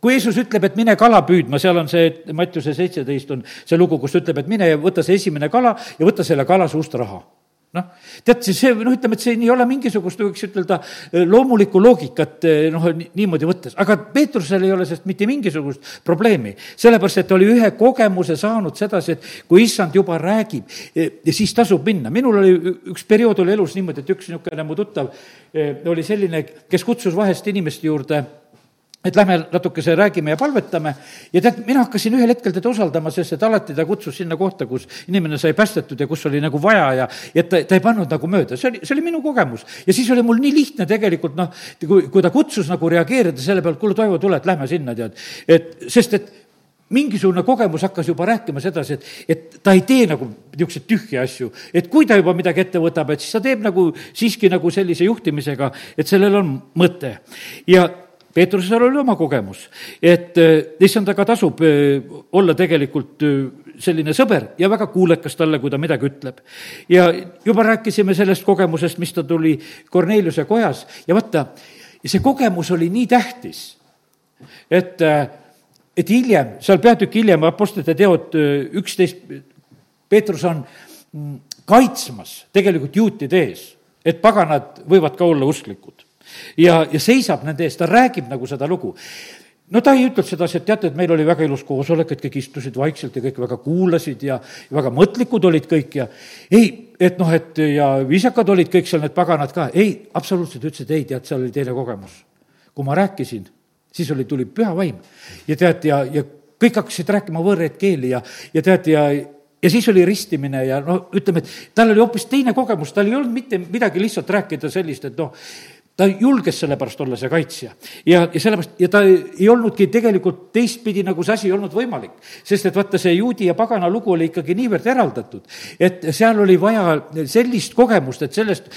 kui Jeesus ütleb, et mine kala püüdma, seal on see, Mattiuse seitseteist on see lugu, kus ta ütleb, et mine ja võta see esimene kala ja võta selle kala suust raha noh, tead, see, noh, ütleme, et siin ei ole mingisugust, võiks ütelda, loomulikku loogikat noh, niimoodi võttes, aga Peetrusel ei ole sellest mitte mingisugust probleemi. sellepärast, et ta oli ühe kogemuse saanud sedasi, et kui issand juba räägib, ja siis tasub minna. minul oli üks periood oli elus niimoodi, et üks niisugune mu tuttav oli selline, kes kutsus vahest inimeste juurde et lähme natukese räägime ja palvetame ja tead, mina hakkasin ühel hetkel teda usaldama, sest et alati ta kutsus sinna kohta, kus inimene sai päästetud ja kus oli nagu vaja ja, ja ta, ta ei pannud nagu mööda, see oli, see oli minu kogemus. ja siis oli mul nii lihtne tegelikult noh, kui, kui ta kutsus nagu reageerida selle pealt, kuule, Toivo, tule, et lähme sinna, tead. et, sest et mingisugune kogemus hakkas juba rääkima sedasi, et, et ta ei tee nagu niisuguseid tühje asju. et kui ta juba midagi ette võtab, et siis ta teeb nagu siiski nagu sellise juhtimisega, et sellel on mõte. ja Peetrusel oli oma kogemus, et eh, issandaga tasub eh, olla tegelikult eh, selline sõber ja väga kuulekas talle, kui ta midagi ütleb. ja juba rääkisime sellest kogemusest, mis ta tuli Korneliuse kojas ja vaata, see kogemus oli nii tähtis, et, et hiljem, seal peatükk hiljem, Apostlite teod üksteist, Peetrus on mm, kaitsmas tegelikult juutide ees, et paganad võivad ka olla usklikud ja, ja seisab nende eest, ta räägib nagu seda lugu. No ta ei ütelnud sedasi, et teate, et meil oli väga ilus koosolek, et kõik istusid vaikselt ja kõik väga kuulasid ja, väga mõtlikud olid kõik ja ei, et noh, et ja viisakad olid kõik seal need paganad ka, ei, absoluutselt ütlesid ei, tead, seal oli teine kogemus. kui ma rääkisin, siis oli, tuli püha vaim. Ja tead, ja, ja kõik hakkasid rääkima võõraid keeli ja, ja tead, ja ja siis oli ristimine ja no ütleme, et tal oli hoopis teine kogemus, tal ei olnud mitte midagi lihtsalt rääkida sellist, et noh, ta julges sellepärast olla see kaitsja. ja, ja sellepärast, ja ta ei olnudki tegelikult teistpidi nagu see asi ei olnud võimalik. sest et vaata, see juudi ja pagana lugu oli ikkagi niivõrd eraldatud, et seal oli vaja sellist kogemust, et sellest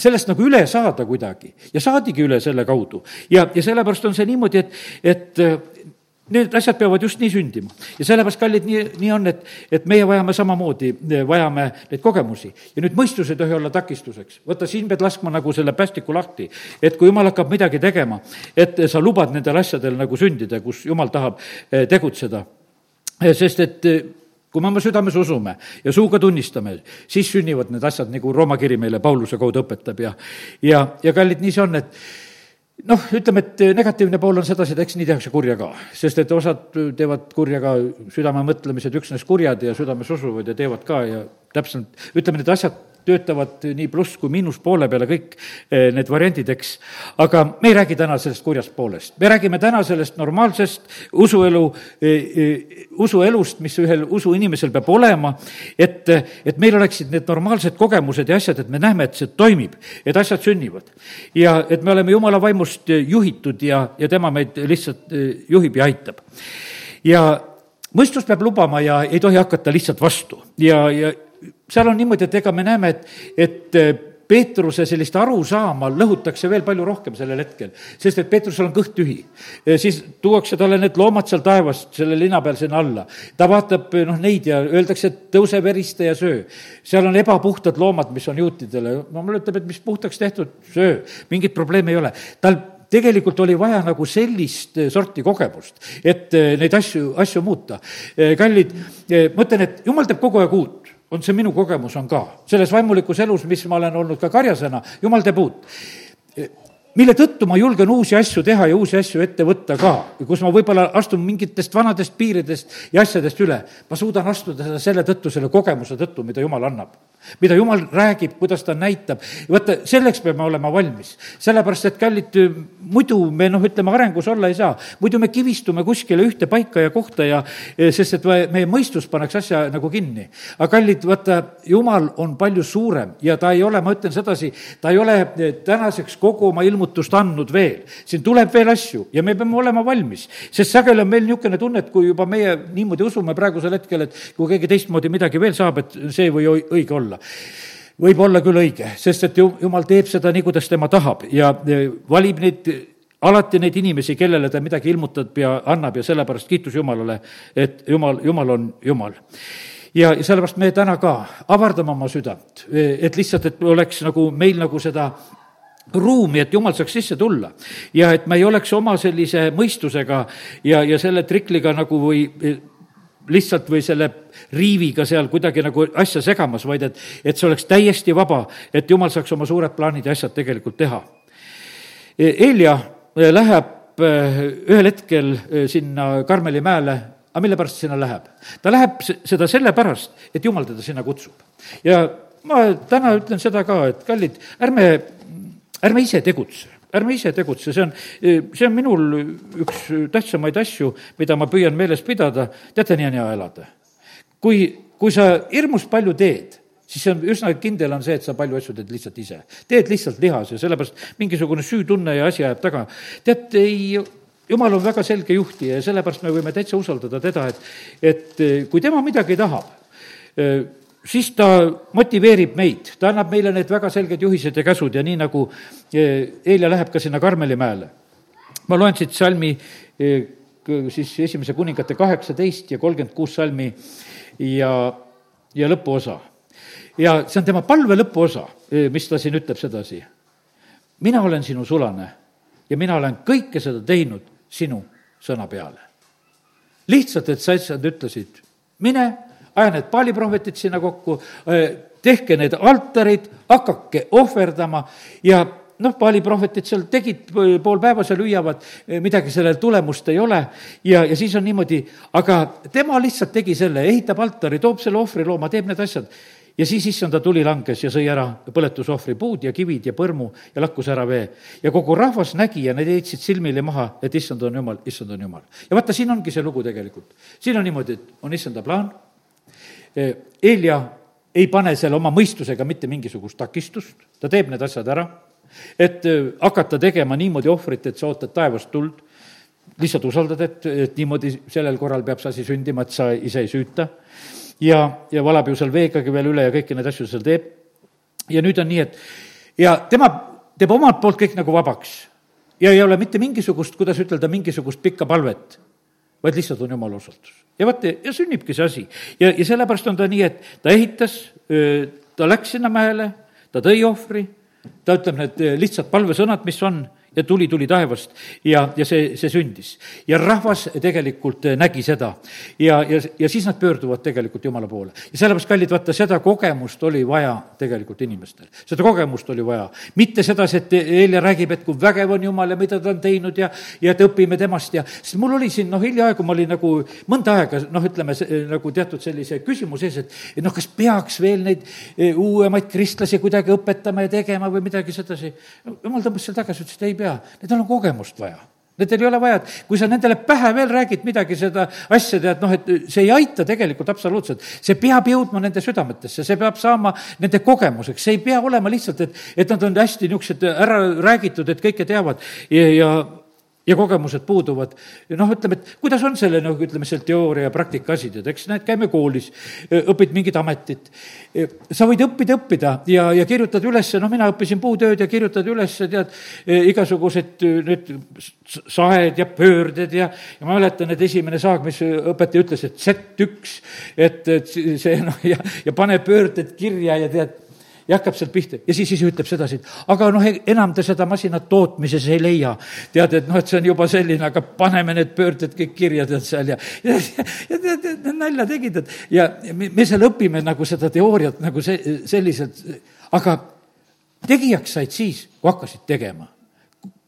sellest nagu üle saada kuidagi ja saadigi üle selle kaudu. ja, ja sellepärast on see niimoodi, et, et Need asjad peavad just nii sündima. ja sellepärast, kallid, nii, nii on, et, et meie vajame samamoodi, vajame neid kogemusi. ja nüüd mõistus ei tohi olla takistuseks. vaata, siin pead laskma nagu selle päästiku lahti. et kui jumal hakkab midagi tegema, et sa lubad nendel asjadel nagu sündida, kus jumal tahab eh, tegutseda. Eh, sest et eh, kui me oma südames usume ja suuga tunnistame, siis sünnivad need asjad, nagu Rooma kiri meile Pauluse kaudu õpetab ja, ja, ja kallid, nii see on, et noh, ütleme, et negatiivne pool on sedasi, et eks nii tehakse kurja ka, sest et osad teevad kurja ka südame mõtlemised üksnes kurjad ja südames usuvad ja teevad ka ja täpselt, ütleme, need asjad töötavad nii pluss kui miinuspoole peale kõik eh, need variandid, eks. aga me ei räägi täna sellest kurjast poolest, me räägime täna sellest normaalsest usuelu, eh, eh, usuelust, mis ühel usuinimesel peab olema, et, et meil oleksid need normaalsed kogemused ja asjad, et me näeme, et see toimib, et asjad sünnivad. ja et me oleme jumala vaimust juhitud ja, ja tema meid lihtsalt juhib ja aitab. ja mõistus peab lubama ja ei tohi hakata lihtsalt vastu ja, ja seal on niimoodi, et ega me näeme, et, et eh, Peetruse sellist arusaama lõhutakse veel palju rohkem sellel hetkel, sest et Peetrusel on kõht tühi. siis tuuakse talle need loomad seal taevast selle linna peal sinna alla. ta vaatab noh, neid ja öeldakse, et tõuse veriste ja söö. seal on ebapuhtad loomad, mis on juutidele, jumal ütleb, et mis puhtaks tehtud, söö, mingit probleemi ei ole. tal tegelikult oli vaja nagu sellist sorti kogemust, et neid asju, asju muuta. kallid, ma ütlen, et jumal teeb kogu aeg uut on see minu kogemus on ka. selles vaimulikus elus, mis ma olen olnud ka karjasena, jumal teeb uut mille tõttu ma julgen uusi asju teha ja uusi asju ette võtta ka, kus ma võib-olla astun mingitest vanadest piiridest ja asjadest üle. ma suudan astuda seda selle tõttu, selle kogemuse tõttu, mida Jumal annab. mida Jumal räägib, kuidas ta näitab. vaata, selleks peame olema valmis. sellepärast, et kallid, muidu me noh, ütleme, arengus olla ei saa. muidu me kivistume kuskile ühte paika ja kohta ja sest et meie mõistus pannakse asja nagu kinni. aga kallid, vaata, Jumal on palju suurem ja ta ei ole, ma ütlen sedasi, ta ei ole tänaseks kogu oma ilmu ilmutust andnud veel. siin tuleb veel asju ja me peame olema valmis, sest sageli on meil niisugune tunne, et kui juba meie niimoodi usume praegusel hetkel, et kui keegi teistmoodi midagi veel saab, et see või õige olla. Võib olla küll õige, sest et ju, jumal teeb seda nii, kuidas tema tahab ja valib neid alati neid inimesi, kellele ta midagi ilmutab ja annab ja sellepärast kiitus Jumalale, et Jumal, Jumal on Jumal. Ja sellepärast me täna ka avardame oma südant, et lihtsalt, et oleks nagu meil nagu seda ruumi, et jumal saaks sisse tulla. ja et me ei oleks oma sellise mõistusega ja, ja selle trikliga nagu või lihtsalt või selle riiviga seal kuidagi nagu asja segamas, vaid et, et see oleks täiesti vaba, et jumal saaks oma suured plaanid ja asjad tegelikult teha. Helja eh, läheb eh, ühel hetkel eh, sinna Karmeli mäele, aga mille pärast sinna läheb? ta läheb seda sellepärast, et jumal teda sinna kutsub. ja ma täna ütlen seda ka, et kallid, ärme ärme ise tegutse, ärme ise tegutse, see on, see on minul üks tähtsamaid asju, mida ma püüan meeles pidada, teate, nii on hea elada. kui, kui sa hirmus palju teed, siis see on üsna kindel on see, et sa palju asju teed lihtsalt ise. teed lihtsalt lihas ja sellepärast mingisugune süütunne ja asi ajab taga. tead, ei, jumal on väga selge juhtija ja sellepärast me võime täitsa usaldada teda, et, et kui tema midagi tahab, siis ta motiveerib meid, ta annab meile need väga selged juhised ja käsud ja nii, nagu Eelia eh, läheb ka sinna Karmeli mäele. ma loen siit salmi eh, siis esimese kuningate kaheksateist ja kolmkümmend kuus salmi ja, ja lõpuosa. ja see on tema palve lõpuosa, eh, mis ta siin ütleb sedasi. mina olen sinu sulane ja mina olen kõike seda teinud sinu sõna peale. lihtsalt, et sa asjad ütlesid, mine aja need paaliprohvetid sinna kokku, tehke need altarid, hakake ohverdama ja noh, paaliprohvetid seal tegid pool päeva seal hüüavad, midagi sellel tulemust ei ole ja, ja siis on niimoodi, aga tema lihtsalt tegi selle, ehitab altari, toob selle ohvrilooma, teeb need asjad ja siis issanda tuli langes ja sõi ära põletusohvri puud ja kivid ja põrmu ja lakkus ära vee. ja kogu rahvas nägi ja need heitsid silmili maha, et issand on jumal, issand on jumal. ja vaata, siin ongi see lugu tegelikult. siin on niimoodi, et on issanda plaan Helja ei pane seal oma mõistusega mitte mingisugust takistust, ta teeb need asjad ära, et hakata tegema niimoodi ohvrit, et sa ootad taevast tuld, lihtsalt usaldad, et, et niimoodi sellel korral peab see asi sündima, et sa ise ei süüta, ja, ja valab ju seal veegagi veel üle ja kõiki neid asju seal teeb, ja nüüd on nii, et ja tema teeb omalt poolt kõik nagu vabaks. ja ei ole mitte mingisugust, kuidas ütelda, mingisugust pikka palvet, vaid lihtsalt on jumala usaldus ja vaata, ja sünnibki see asi. ja, ja sellepärast on ta nii, et ta ehitas, ta läks sinna mäele, ta tõi ohvri, ta ütleb need lihtsad palvesõnad, mis on ja tuli tuli taevast ja, ja see, see sündis. ja rahvas tegelikult nägi seda. ja, ja, ja siis nad pöörduvad tegelikult Jumala poole. ja sellepärast, kallid, vaata, seda kogemust oli vaja tegelikult inimestel. seda kogemust oli vaja. mitte sedasi, et Helja räägib, et kui vägev on Jumal ja mida ta on teinud ja, ja et õpime temast ja, sest mul oli siin noh, hiljaaegu ma olin nagu mõnda aega noh, ütleme nagu teatud sellise küsimuse ees, et, noh, kas peaks veel neid e, uuemaid kristlasi kuidagi õpetama ja tegema või midagi sedasi. jumal tõmbas seal tagasi, ütles, et ei pea, nendel on kogemust vaja. Nendel ei ole vaja, et kui sa nendele pähe veel räägid midagi seda asja, tead noh, et see ei aita tegelikult absoluutselt. see peab jõudma nende südametesse, see peab saama nende kogemuseks, see ei pea olema lihtsalt, et, et nad on hästi niisugused ära räägitud, et kõike teavad ja, ja ja kogemused puuduvad. noh, ütleme, et kuidas on selle, noh, ütleme, seal teooria ja praktika asi, tead, eks näed, käime koolis, õpid mingit ametit. sa võid õppida, õppida ja, ja kirjutad üles, noh, mina õppisin puutööd ja kirjutad üles, tead, igasugused need saed ja pöörded ja, ja ma mäletan, et esimene saag, mis õpetaja ütles, et Z1, et, et see noh, ja, ja pane pöörded kirja ja tead ja hakkab sealt pihta. Ja siis ise ütleb sedasi, et aga noh, enam te seda masinat tootmises ei leia. tead, et noh, et see on juba selline, aga paneme need pöörded kõik kirja tead seal ja, ja, ja tead, nalja tegid, et ja me, me seal õpime nagu seda teooriat nagu see, selliselt, aga tegijaks said siis, kui hakkasid tegema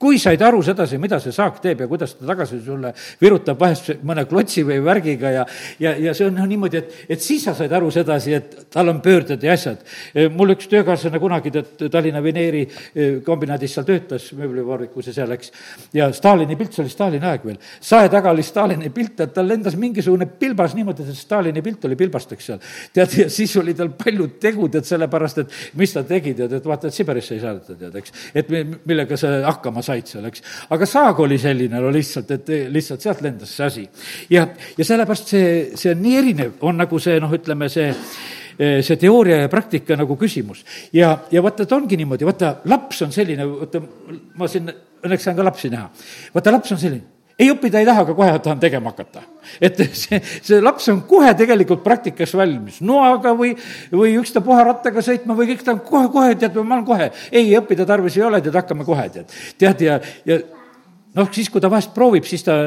kui said aru sedasi, mida see saak teeb ja kuidas ta tagasi sulle virutab vahest mõne klotsi või värgiga ja, ja, ja see on noh niimoodi, et, et siis sa said aru sedasi, et tal on pöörded ja asjad. mul üks töökaaslane kunagi, tead, Tallinna Veneeri eh, kombinaadis seal töötas, mööblivabrikus ja seal, eks, ja Stalini pilt, see oli Stalini aeg veel, sae taga oli Stalini pilt, et tal lendas mingisugune pilbas niimoodi, et Stalini pilt oli pilbast, eks seal. tead, ja siis oli tal palju tegu, tead, sellepärast et mis ta tegi, tead, et vaata, et Siberisse ei saadeta, tead, eks. et millega sa hakkama said said seal, eks. aga saag oli selline, no lihtsalt, et lihtsalt sealt lendas see asi. ja, ja sellepärast see, see on nii erinev, on nagu see noh, ütleme see see teooria ja praktika nagu küsimus. ja, ja vaata, et ongi niimoodi, vaata, laps on selline, vaata, ma siin õnneks saan ka lapsi näha. vaata, laps on selline ei õppida ei taha, aga kohe tahan tegema hakata. et see, see laps on kohe tegelikult praktikas valmis, noaga või, või ükstapuha rattaga sõitma või kõik ta on kohe-kohe, tead, ma olen kohe. ei, õppida tarvis ei ole, tead, hakkame kohe, tead. tead, ja, ja noh, siis, kui ta vahest proovib, siis ta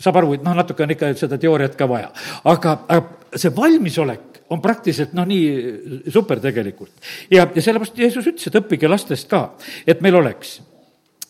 saab aru, et noh, natuke on ikka seda teooriat ka vaja. aga, aga see valmisolek on praktiliselt noh, nii super tegelikult. ja, ja sellepärast Jeesus ütles, et õppige lastest ka, et meil oleks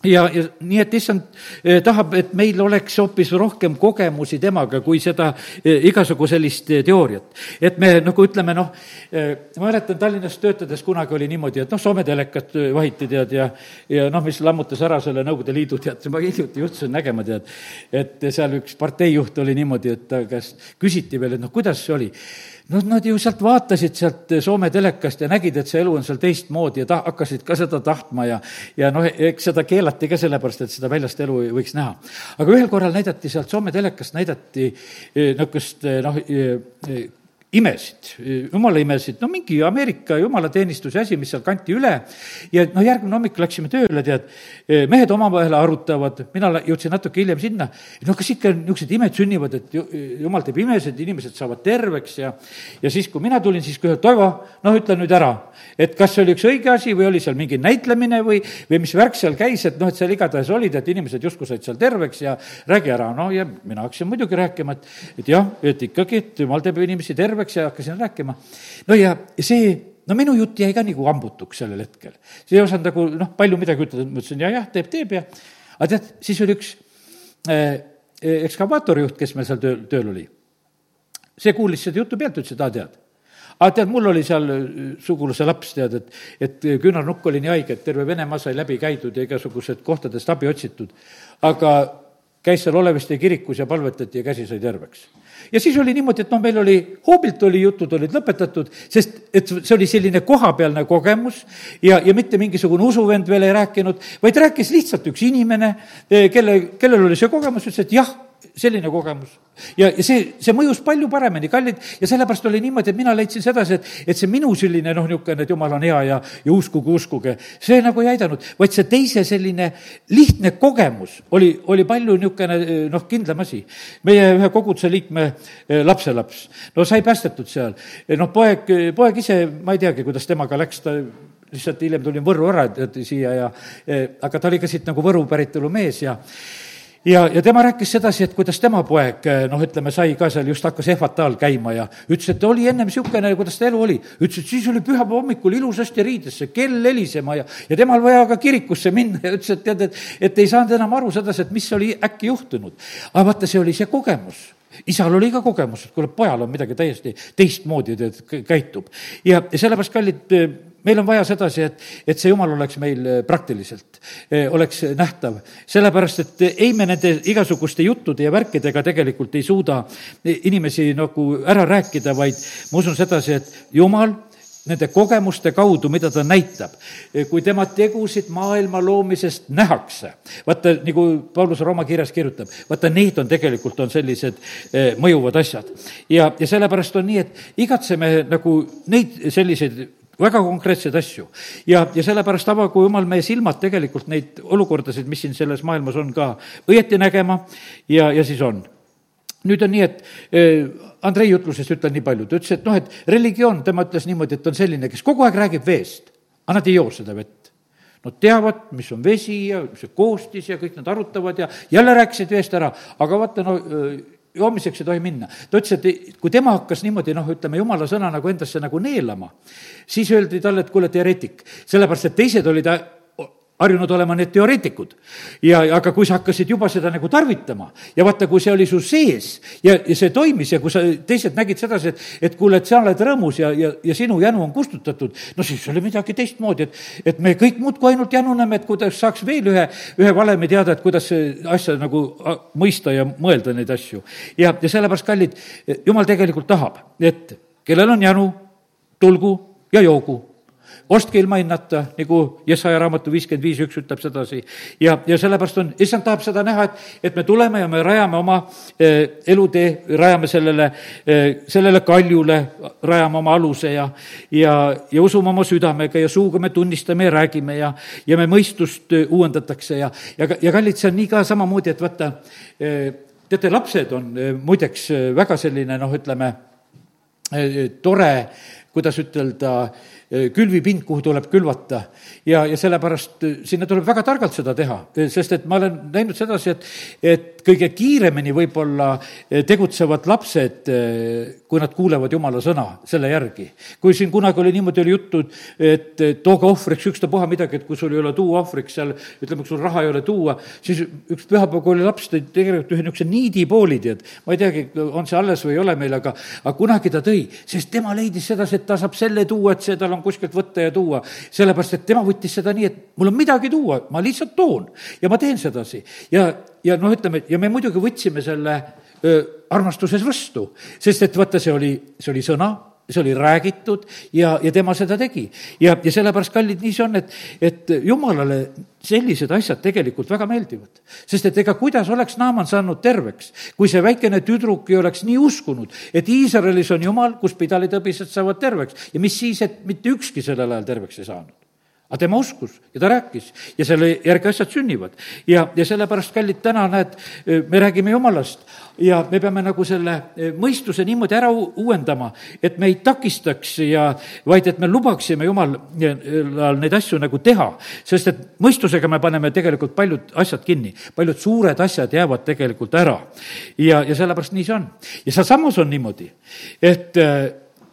ja, ja nii, et issand eh, tahab, et meil oleks hoopis rohkem kogemusi temaga, kui seda eh, igasugu sellist eh, teooriat. et me nagu ütleme, noh, ma mäletan Tallinnas töötades kunagi oli niimoodi, et noh, Soome telekat vahiti, tead, ja ja noh, mis lammutas ära selle Nõukogude Liidu, tead, ma hiljuti juhtusin nägema, tead, et seal üks parteijuht oli niimoodi, et ta käest küsiti veel, et noh, kuidas see oli noh, nad ju sealt vaatasid sealt Soome telekast ja nägid, et see elu on seal teistmoodi ja ta-, hakkasid ka seda tahtma ja ja noh, eks seda keelati ka sellepärast, et seda väljast elu ei võiks näha. aga ühel korral näidati sealt Soome telekast, näidati eh, niisugust eh, noh, imesid, jumala imesid, no mingi Ameerika jumalateenistuse asi, mis seal kanti üle. Ja noh, järgmine hommik läksime tööle, tead, mehed omavahel arutavad, mina jõudsin natuke hiljem sinna, no kas ikka niisugused imed sünnivad, et jumal teeb imesid, inimesed saavad terveks ja ja siis, kui mina tulin, siis kõigepealt, Toivo, noh, ütle nüüd ära, et kas see oli üks õige asi või oli seal mingi näitlemine või, või mis värk seal käis, et noh, et seal igatahes olid, et inimesed justkui said seal terveks ja räägi ära, no ja mina hakkasin muidugi rääkima, et, et jah, et ikkagi, et jumal teeb inimesi terveks, terveks ja hakkasin rääkima. no ja see no minu jutt jäi ka nagu hambutuks sellel hetkel. see ei osanud nagu noh, palju midagi ütelda, ma ütlesin ja, jah, teeb, teeb ja aga tead, siis oli üks äh, ekskavaatorijuht, kes meil seal tööl, tööl oli. see kuulis seda juttu pealt, ütles, et aa, tead. aga tead, mul oli seal äh, sugulase laps, tead, et, et küünarnukk oli nii haige, et terve Venemaa sai läbi käidud ja igasugused kohtadest abi otsitud. aga käis seal Oleviste kirikus ja palvetati ja käsi sai terveks. Ja siis oli niimoodi, et noh, meil oli, hoobilt oli, jutud olid lõpetatud, sest et see oli selline kohapealne kogemus ja, ja mitte mingisugune usuvend veel ei rääkinud, vaid rääkis lihtsalt üks inimene, eh, kelle, kellel oli see kogemus, ütles, et jah, selline kogemus. ja, ja see, see mõjus palju paremini, kallid, ja sellepärast oli niimoodi, et mina leidsin sedasi, et, et see minu selline noh, niisugune, et jumal on hea ja, ja uskuge, uskuge, see nagu ei aidanud, vaid see teise selline lihtne kogemus oli, oli palju niisugune noh, kindlam asi. meie ühe koguduse liikme eh, lapselaps, no sai päästetud seal, noh, poeg, poeg ise, ma ei teagi, kuidas temaga läks, ta lihtsalt hiljem tulin Võrru ära siia ja, eh, aga ta oli ka siit nagu Võru päritolu mees ja ja, ja tema rääkis sedasi, et kuidas tema poeg, noh, ütleme, sai ka seal, just hakkas ehvataal käima ja ütles, et oli ennem niisugune, kuidas ta elu oli. ütles, et siis oli pühapäeva hommikul ilusasti riidesse, kell helisema ja, ja temal vaja ka kirikusse minna ja ütles, et tead, et, et ei saanud enam aru sedasi, et mis oli äkki juhtunud. aga vaata, see oli see kogemus isal oli ka kogemus, et kuule, pojal on midagi täiesti teistmoodi, tead, käitub. ja sellepärast, kallid meil on vaja sedasi, et, et see jumal oleks meil äh, praktiliselt, äh, oleks nähtav. sellepärast, et ei me nende igasuguste juttude ja värkidega tegelikult ei suuda inimesi nagu ära rääkida, vaid ma usun sedasi, et jumal nende kogemuste kaudu, mida ta näitab. kui tema tegusid maailma loomisest nähakse, vaata, nagu Paulus Rooma kirjas kirjutab, vaata, need on tegelikult, on sellised eh, mõjuvad asjad. ja, ja sellepärast on nii, et igatseme nagu neid selliseid väga konkreetseid asju. ja, ja sellepärast avagu jumal meie silmad tegelikult neid olukordasid, mis siin selles maailmas on ka õieti nägema ja, ja siis on nüüd on nii, et eh, Andrei jutlusest ütlen nii palju, ta ütles, et noh, et religioon, tema ütles niimoodi, et on selline, kes kogu aeg räägib veest, aga nad ei joo seda vett. Nad teavad, mis on vesi ja mis see koostis ja kõik nad arutavad ja jälle rääkisid veest ära, aga vaata, no joomiseks ei tohi minna. ta ütles, et kui tema hakkas niimoodi noh, ütleme, jumala sõna nagu endasse nagu neelama, siis öeldi talle, et kuule, teoreetik, sellepärast et teised olid harjunud olema need teoreetikud. ja, aga kui sa hakkasid juba seda nagu tarvitama ja vaata, kui see oli su sees ja, ja see toimis ja kui sa, teised nägid sedasi, et, et kuule, et sa oled rõõmus ja, ja, ja sinu jänu on kustutatud, no siis oli midagi teistmoodi, et, et me kõik muudkui ainult januneme, et kuidas saaks veel ühe, ühe valemi teada, et kuidas asja nagu mõista ja mõelda neid asju. ja, ja sellepärast, kallid, jumal tegelikult tahab, et kellel on janu, tulgu ja joogu ostke ilma hinnata, nagu Jesaja raamatu viiskümmend viis üks ütleb sedasi. ja, ja sellepärast on, issand tahab seda näha, et, et me tuleme ja me rajame oma eh, elutee, rajame sellele eh,, sellele kaljule, rajame oma aluse ja, ja, ja usume oma südamega ja suuga me tunnistame ja räägime ja, ja me mõistust eh, uuendatakse ja, ja, ja kallid, see on nii ka samamoodi, et vaata teate, lapsed on muideks väga selline noh, ütleme, tore, kuidas ütelda, külvipind, kuhu tuleb külvata. ja, ja sellepärast sinna tuleb väga targalt seda teha, sest et ma olen näinud sedasi, et, et kõige kiiremini võib-olla tegutsevad lapsed, kui nad kuulevad jumala sõna selle järgi. kui siin kunagi oli niimoodi, oli juttu, et tooge ohvriks ükstapuha midagi, et kui sul ei ole tuua ohvriks seal, ütleme, kui sul raha ei ole tuua, siis üks pühapäevakooli laps tõi tegelikult ühe niisuguse niidipooli, tead. ma ei teagi, on see alles või ei ole meil, aga, aga kunagi ta tõi, sest tema leidis sedasi, et ta saab selle tuua, et see tal on on kuskilt võtta ja tuua, sellepärast et tema võttis seda nii, et mul on midagi tuua, ma lihtsalt toon ja ma teen sedasi. ja, ja noh, ütleme, ja me muidugi võtsime selle öö, armastuses vastu, sest et vaata, see oli, see oli sõna see oli räägitud ja, ja tema seda tegi. ja, ja sellepärast, kallid, nii see on, et, et jumalale sellised asjad tegelikult väga meeldivad. sest et ega kuidas oleks Naaman saanud terveks, kui see väikene tüdruk ei oleks nii uskunud, et Iisraelis on jumal, kus pidalitõbised saavad terveks ja mis siis, et mitte ükski sellel ajal terveks ei saanud aga tema uskus ja ta rääkis ja selle järgi asjad sünnivad. ja, ja sellepärast, kallid, täna näed, me räägime jumalast ja me peame nagu selle mõistuse niimoodi ära uuendama, et me ei takistaks ja vaid et me lubaksime jumalal neid asju nagu teha. sest et mõistusega me paneme tegelikult paljud asjad kinni, paljud suured asjad jäävad tegelikult ära. ja, ja sellepärast nii see on. ja sealsamas on niimoodi, et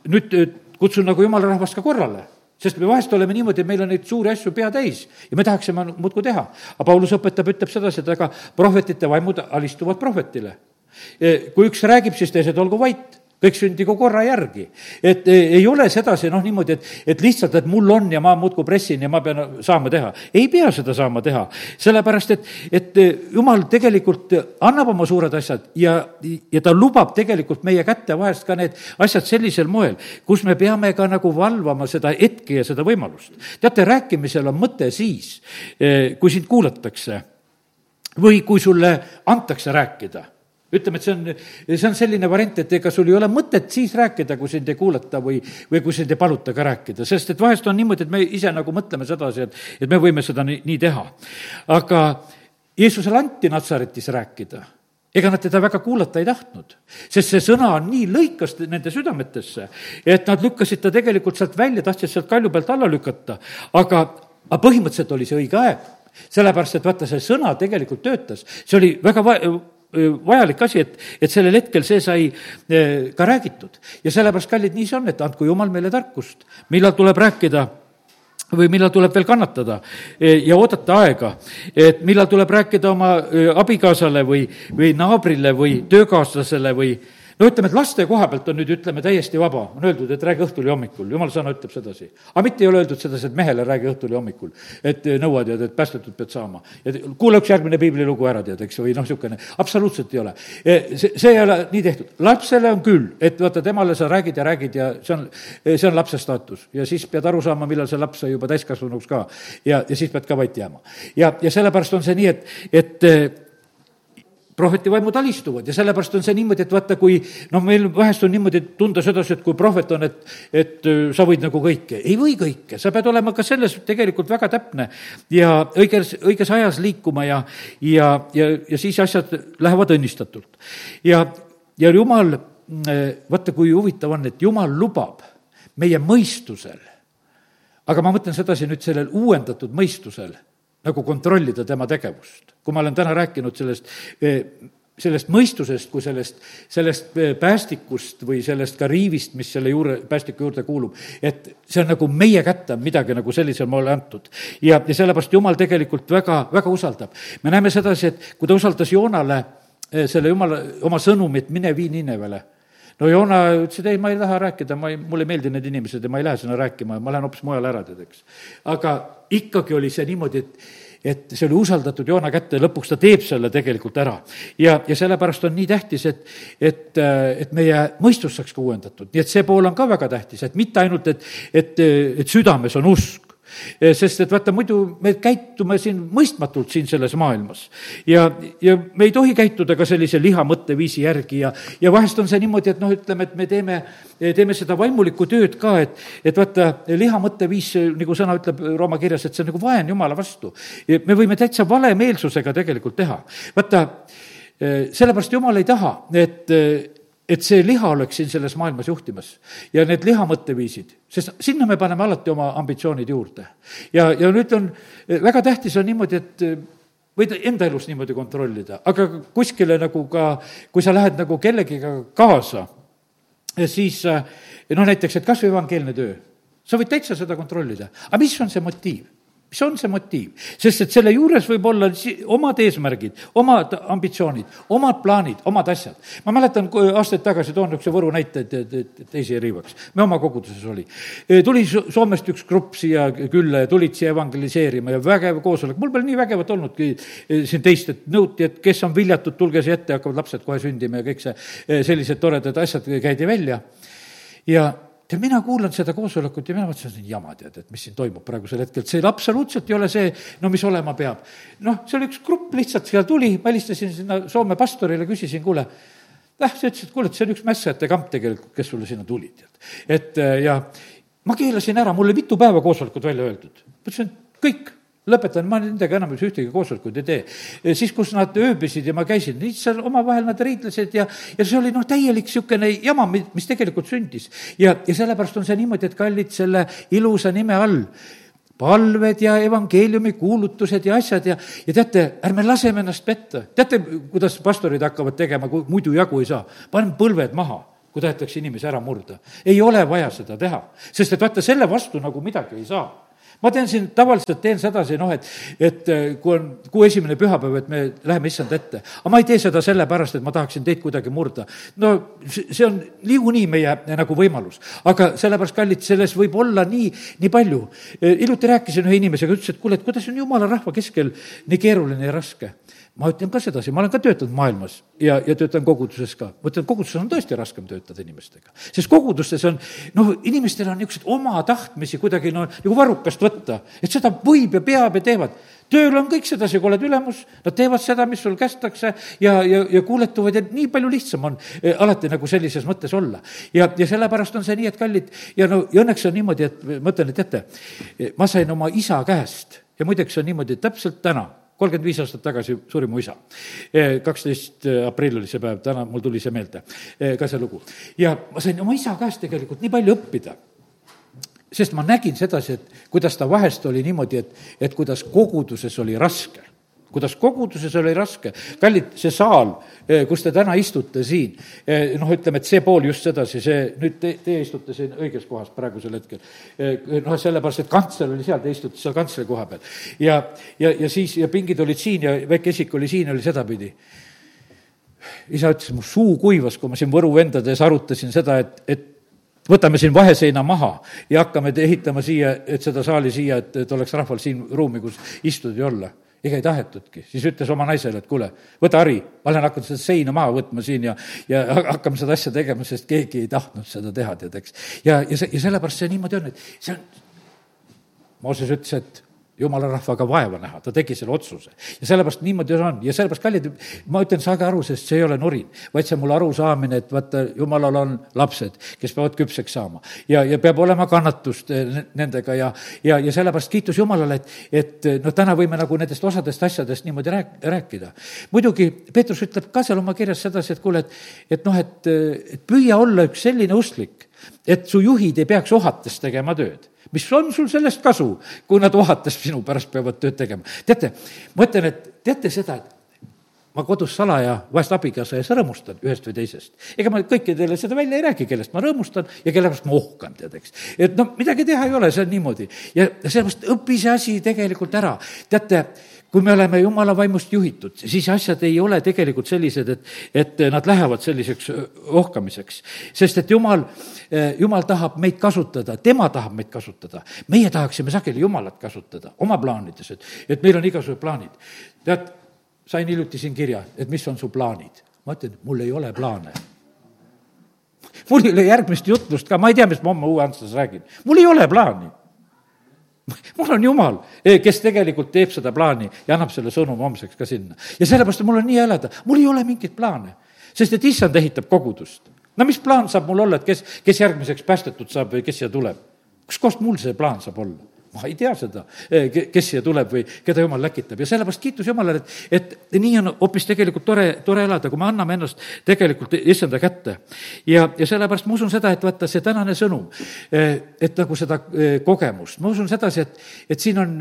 nüüd kutsun nagu jumala rahvast ka korrale sest me vahest oleme niimoodi, et meil on neid suuri asju pea täis ja me tahaksime muudkui teha. aga Paulus õpetab, ütleb sedasi, et aga prohvetite vaimud alistuvad prohvetile. kui üks räägib, siis teised olgu vait kõik sündigu korra järgi. et e, ei ole sedasi noh, niimoodi, et, et lihtsalt, et mul on ja ma muudkui pressin ja ma pean saama teha. ei pea seda saama teha, sellepärast et, et e, jumal tegelikult annab oma suured asjad ja, ja ta lubab tegelikult meie kätte vahest ka need asjad sellisel moel, kus me peame ka nagu valvama seda hetke ja seda võimalust. teate, rääkimisel on mõte siis, e, kui sind kuulatakse või kui sulle antakse rääkida ütleme, et see on, see on selline variant, et ega sul ei ole mõtet siis rääkida, kui sind ei kuulata või, või kui sind ei paluta ka rääkida, sest et vahest on niimoodi, et me ise nagu mõtleme sedasi, et, et me võime seda nii, nii teha. aga Jeesusele anti Natsaretis rääkida. Ega nad teda väga kuulata ei tahtnud, sest see sõna on nii lõikas nende südametesse, et nad lükkasid ta tegelikult sealt välja, tahtsid sealt kalju pealt alla lükata, aga, aga põhimõtteliselt oli see õige aeg sellepärast, et vaata, see sõna tegelikult töötas, see oli väga va-, vajalik asi, et, et sellel hetkel see sai ka räägitud. ja sellepärast, kallid, nii see on, et andku Jumal meile tarkust, millal tuleb rääkida või millal tuleb veel kannatada ja oodata aega, et millal tuleb rääkida oma abikaasale või, või naabrile või töökaaslasele või no ütleme, et laste koha pealt on nüüd, ütleme, täiesti vaba, on öeldud, et räägi õhtul ja hommikul, jumala sõna ütleb sedasi. aga mitte ei ole öeldud sedasi, et mehele räägi õhtul ja hommikul, et nõua tead, et päästetud pead saama. ja kuula üks järgmine piiblilugu ära, tead, eks, või noh, niisugune, absoluutselt ei ole. E, see, see ei ole nii tehtud, lapsele on küll, et vaata, temale sa räägid ja räägid ja see on, see on lapse staatus ja siis pead aru saama, millal see laps sai juba täiskasvanuks ka. ja, ja siis pead ka vait jääma. ja, ja sellepärast on see nii, et, et prohvetivaimud alistuvad ja sellepärast on see niimoodi, et vaata, kui noh, meil vahest on niimoodi tunda sedasi, et kui prohvet on, et, et äh, sa võid nagu kõike. ei või kõike, sa pead olema ka selles tegelikult väga täpne ja õiges, õiges ajas liikuma ja, ja, ja, ja siis asjad lähevad õnnistatult. ja, ja jumal, äh, vaata, kui huvitav on, et jumal lubab meie mõistusel, aga ma mõtlen sedasi nüüd sellel uuendatud mõistusel nagu kontrollida tema tegevust. kui ma olen täna rääkinud sellest, eh, sellest mõistusest kui sellest, sellest eh, päästikust või sellest ka riivist, mis selle juurde, päästiku juurde kuulub, et see on nagu meie kätte on midagi nagu sellisel moel antud. ja, ja sellepärast Jumal tegelikult väga, väga usaldab. me näeme sedasi, et kui ta usaldas Joonale eh, selle Jumala, oma sõnumit, mine vii Ninevele no Joona ütles, et ei, ma ei taha rääkida, ma ei, mulle ei meeldi need inimesed ja ma ei lähe sinna rääkima, ma lähen hoopis mujale ära, tead, eks. aga ikkagi oli see niimoodi, et et see oli usaldatud Joona kätte ja lõpuks ta teeb selle tegelikult ära. ja, ja sellepärast on nii tähtis, et, et, et meie mõistus saaks ka uuendatud, nii et see pool on ka väga tähtis, et mitte ainult, et, et, et südames on usk, sest et vaata, muidu me käitume siin mõistmatult siin selles maailmas. ja, ja me ei tohi käituda ka sellise liha mõtteviisi järgi ja, ja vahest on see niimoodi, et noh, ütleme, et me teeme, teeme seda vaimulikku tööd ka, et, et vaata, liha mõtteviis, nagu sõna ütleb Rooma kirjas, et see on nagu vaen Jumala vastu. me võime täitsa valemeelsusega tegelikult teha. vaata, sellepärast Jumal ei taha, et et see liha oleks siin selles maailmas juhtimas ja need liha mõtteviisid, sest sinna me paneme alati oma ambitsioonid juurde. ja, ja nüüd on, väga tähtis on niimoodi, et võid enda elus niimoodi kontrollida, aga kuskile nagu ka, kui sa lähed nagu kellegiga kaasa, siis noh, näiteks, et kas või evangeelne töö, sa võid täitsa seda kontrollida, aga mis on see motiiv? Mis on see motiiv? sest et selle juures võib olla omad eesmärgid, omad ambitsioonid, omad plaanid, omad asjad. ma mäletan, kui aastaid tagasi, toon niisuguse Võru näite, et, et, et teisi ei riivaks. me oma koguduses oli. E, tuli Soomest üks grupp siia külla ja tulid siia evangeliseerima ja vägev koosolek, mul pole nii vägevat olnudki e, siin teist, et nõuti, et kes on viljatud, tulge siia ette, hakkavad lapsed kohe sündima ja kõik see, e, sellised toredad asjad käidi välja. ja tead, mina kuulan seda koosolekut ja mina mõtlesin, et see on jama, tead, et mis siin toimub praegusel hetkel, see absoluutselt ei ole see, no mis olema peab. noh, see oli üks grupp lihtsalt seal tuli, ma helistasin sinna Soome pastorile, küsisin, kuule, noh, see ütles, et kuule, et see on üks mässajate kamp tegelikult, kes sulle sinna tuli, tead. et ja ma keelasin ära, mulle mitu päeva koosolekut välja öeldud. ma ütlesin, kõik lõpetan, ma nendega enam ühtegi koosolekut ei tee. siis, kus nad ööbisid ja ma käisin, seal omavahel nad riidlesid ja, ja see oli noh, täielik niisugune jama, mis tegelikult sündis. ja, ja sellepärast on see niimoodi, et kallid, selle ilusa nime all palved ja evangeeliumi kuulutused ja asjad ja, ja teate, ärme laseme ennast petta. teate, kuidas pastorid hakkavad tegema, kui muidu jagu ei saa? paneme põlved maha kui tahetakse inimesi ära murda. ei ole vaja seda teha, sest et vaata, selle vastu nagu midagi ei saa ma teen siin, tavaliselt teen sedasi, noh, et, et äh, kui on kuu esimene pühapäev, et me läheme issand ette. aga ma ei tee seda sellepärast, et ma tahaksin teid kuidagi murda. no see on niikuinii meie nagu võimalus. aga sellepärast, kallid, selles võib olla nii, nii palju. Äh, hiljuti rääkisin ühe inimesega, ütles, et kuule, et kuidas on jumala rahva keskel nii keeruline ja raske ma ütlen ka sedasi, ma olen ka töötanud maailmas ja, ja töötan koguduses ka. ma ütlen, koguduses on tõesti raskem töötada inimestega. sest kogudustes on, noh, inimestel on niisuguseid oma tahtmisi kuidagi no nagu varrukast võtta, et seda võib ja peab ja teevad. tööl on kõik sedasi, kui oled ülemus, nad teevad seda, mis sul kästakse ja, ja, ja kuuletuvad ja nii palju lihtsam on eh, alati nagu sellises mõttes olla. ja, ja sellepärast on see nii, et kallid, ja no ja õnneks on niimoodi, et ma ütlen, et teate, ma sain oma isa käest ja muideks on niimoodi, et täpselt täna kolmkümmend viis aastat tagasi suri mu isa. E, kaksteist aprill oli see päev, täna mul tuli see meelde, e, ka see lugu. ja ma sain oma isa käest tegelikult nii palju õppida sest ma nägin sedasi, et kuidas ta vahest oli niimoodi, et, et kuidas koguduses oli raske kuidas koguduses oli raske. kallid, see saal, eh, kus te täna istute siin, eh, noh, ütleme, et see pool just sedasi, see, nüüd te, teie istute siin õiges kohas praegusel hetkel. Eh, noh, sellepärast, et kantsler oli seal, te istute seal kantsleri koha peal. ja, ja, ja siis, ja pingid olid siin ja väike esik oli siin, oli sedapidi isa ütles, mu suu kuivas, kui ma siin Võru vendade ees arutasin seda, et, et võtame siin vaheseina maha ja hakkame ehitama siia, et seda saali siia, et, et oleks rahval siin ruumi, kus istuda ja olla ega ei tahetudki, siis ütles oma naisele, et kuule, võta hari, ma olen hakanud seda seina maha võtma siin ja, ja hakkame seda asja tegema, sest keegi ei tahtnud seda teha, tead, eks. ja, ja see, ja sellepärast see niimoodi on, et see on, Mooses ütles, et jumala rahvaga vaeva näha, ta tegi selle otsuse. ja sellepärast niimoodi on ja sellepärast, kallid, ma ütlen, saage aru, sest see ei ole nurin, vaid see on mul arusaamine, et vaata, jumalal on lapsed, kes peavad küpseks saama. ja, ja peab olema kannatust eh, nendega ja, ja, ja sellepärast kiitus Jumalale, et, et noh, täna võime nagu nendest osadest asjadest niimoodi rääk-, rääkida. muidugi Peetrus ütleb ka seal oma kirjas sedasi, et kuule, et, et noh, et, et püüa olla üks selline usklik, et su juhid ei peaks ohates tegema tööd mis on sul sellest kasu, kui nad ohates sinu pärast peavad tööd tegema? teate, ma ütlen, et teate seda, et ma kodus salaja vahest abikaasa ees rõõmustan ühest või teisest. ega ma kõikidele seda välja ei räägi, kellest ma rõõmustan ja kelle pärast ma ohkan, tead, eks. et noh, midagi teha ei ole, see on niimoodi. ja sellepärast õpi see asi tegelikult ära. teate, kui me oleme jumala vaimust juhitud, siis asjad ei ole tegelikult sellised, et, et nad lähevad selliseks ohkamiseks. sest et jumal, jumal tahab meid kasutada, tema tahab meid kasutada. meie tahaksime sageli Jumalat kasutada oma plaanides, et, et meil on igasugused plaanid. tead, sain hiljuti siin kirja, et mis on su plaanid. ma ütlen, mul ei ole plaane mul ei ole järgmist jutlust ka, ma ei tea, mis ma homme uue Antslas räägin. mul ei ole plaani mul on Jumal, eh, kes tegelikult teeb seda plaani ja annab selle sõnumi homseks ka sinna. ja sellepärast mul on nii elada, mul ei ole mingeid plaane, sest et issand ehitab kogudust. no mis plaan saab mul olla, et kes, kes järgmiseks päästetud saab või kes siia tuleb? kustkohast mul see plaan saab olla? Ma ei tea seda, eh, kes siia tuleb või keda jumal läkitab ja sellepärast kiitus Jumalale, et, et nii on hoopis tegelikult tore, tore elada, kui me anname ennast tegelikult issanda kätte. ja, ja sellepärast ma usun seda, et vaata, see tänane sõnum, eh, et nagu seda eh, kogemust, ma usun sedasi, et, et siin on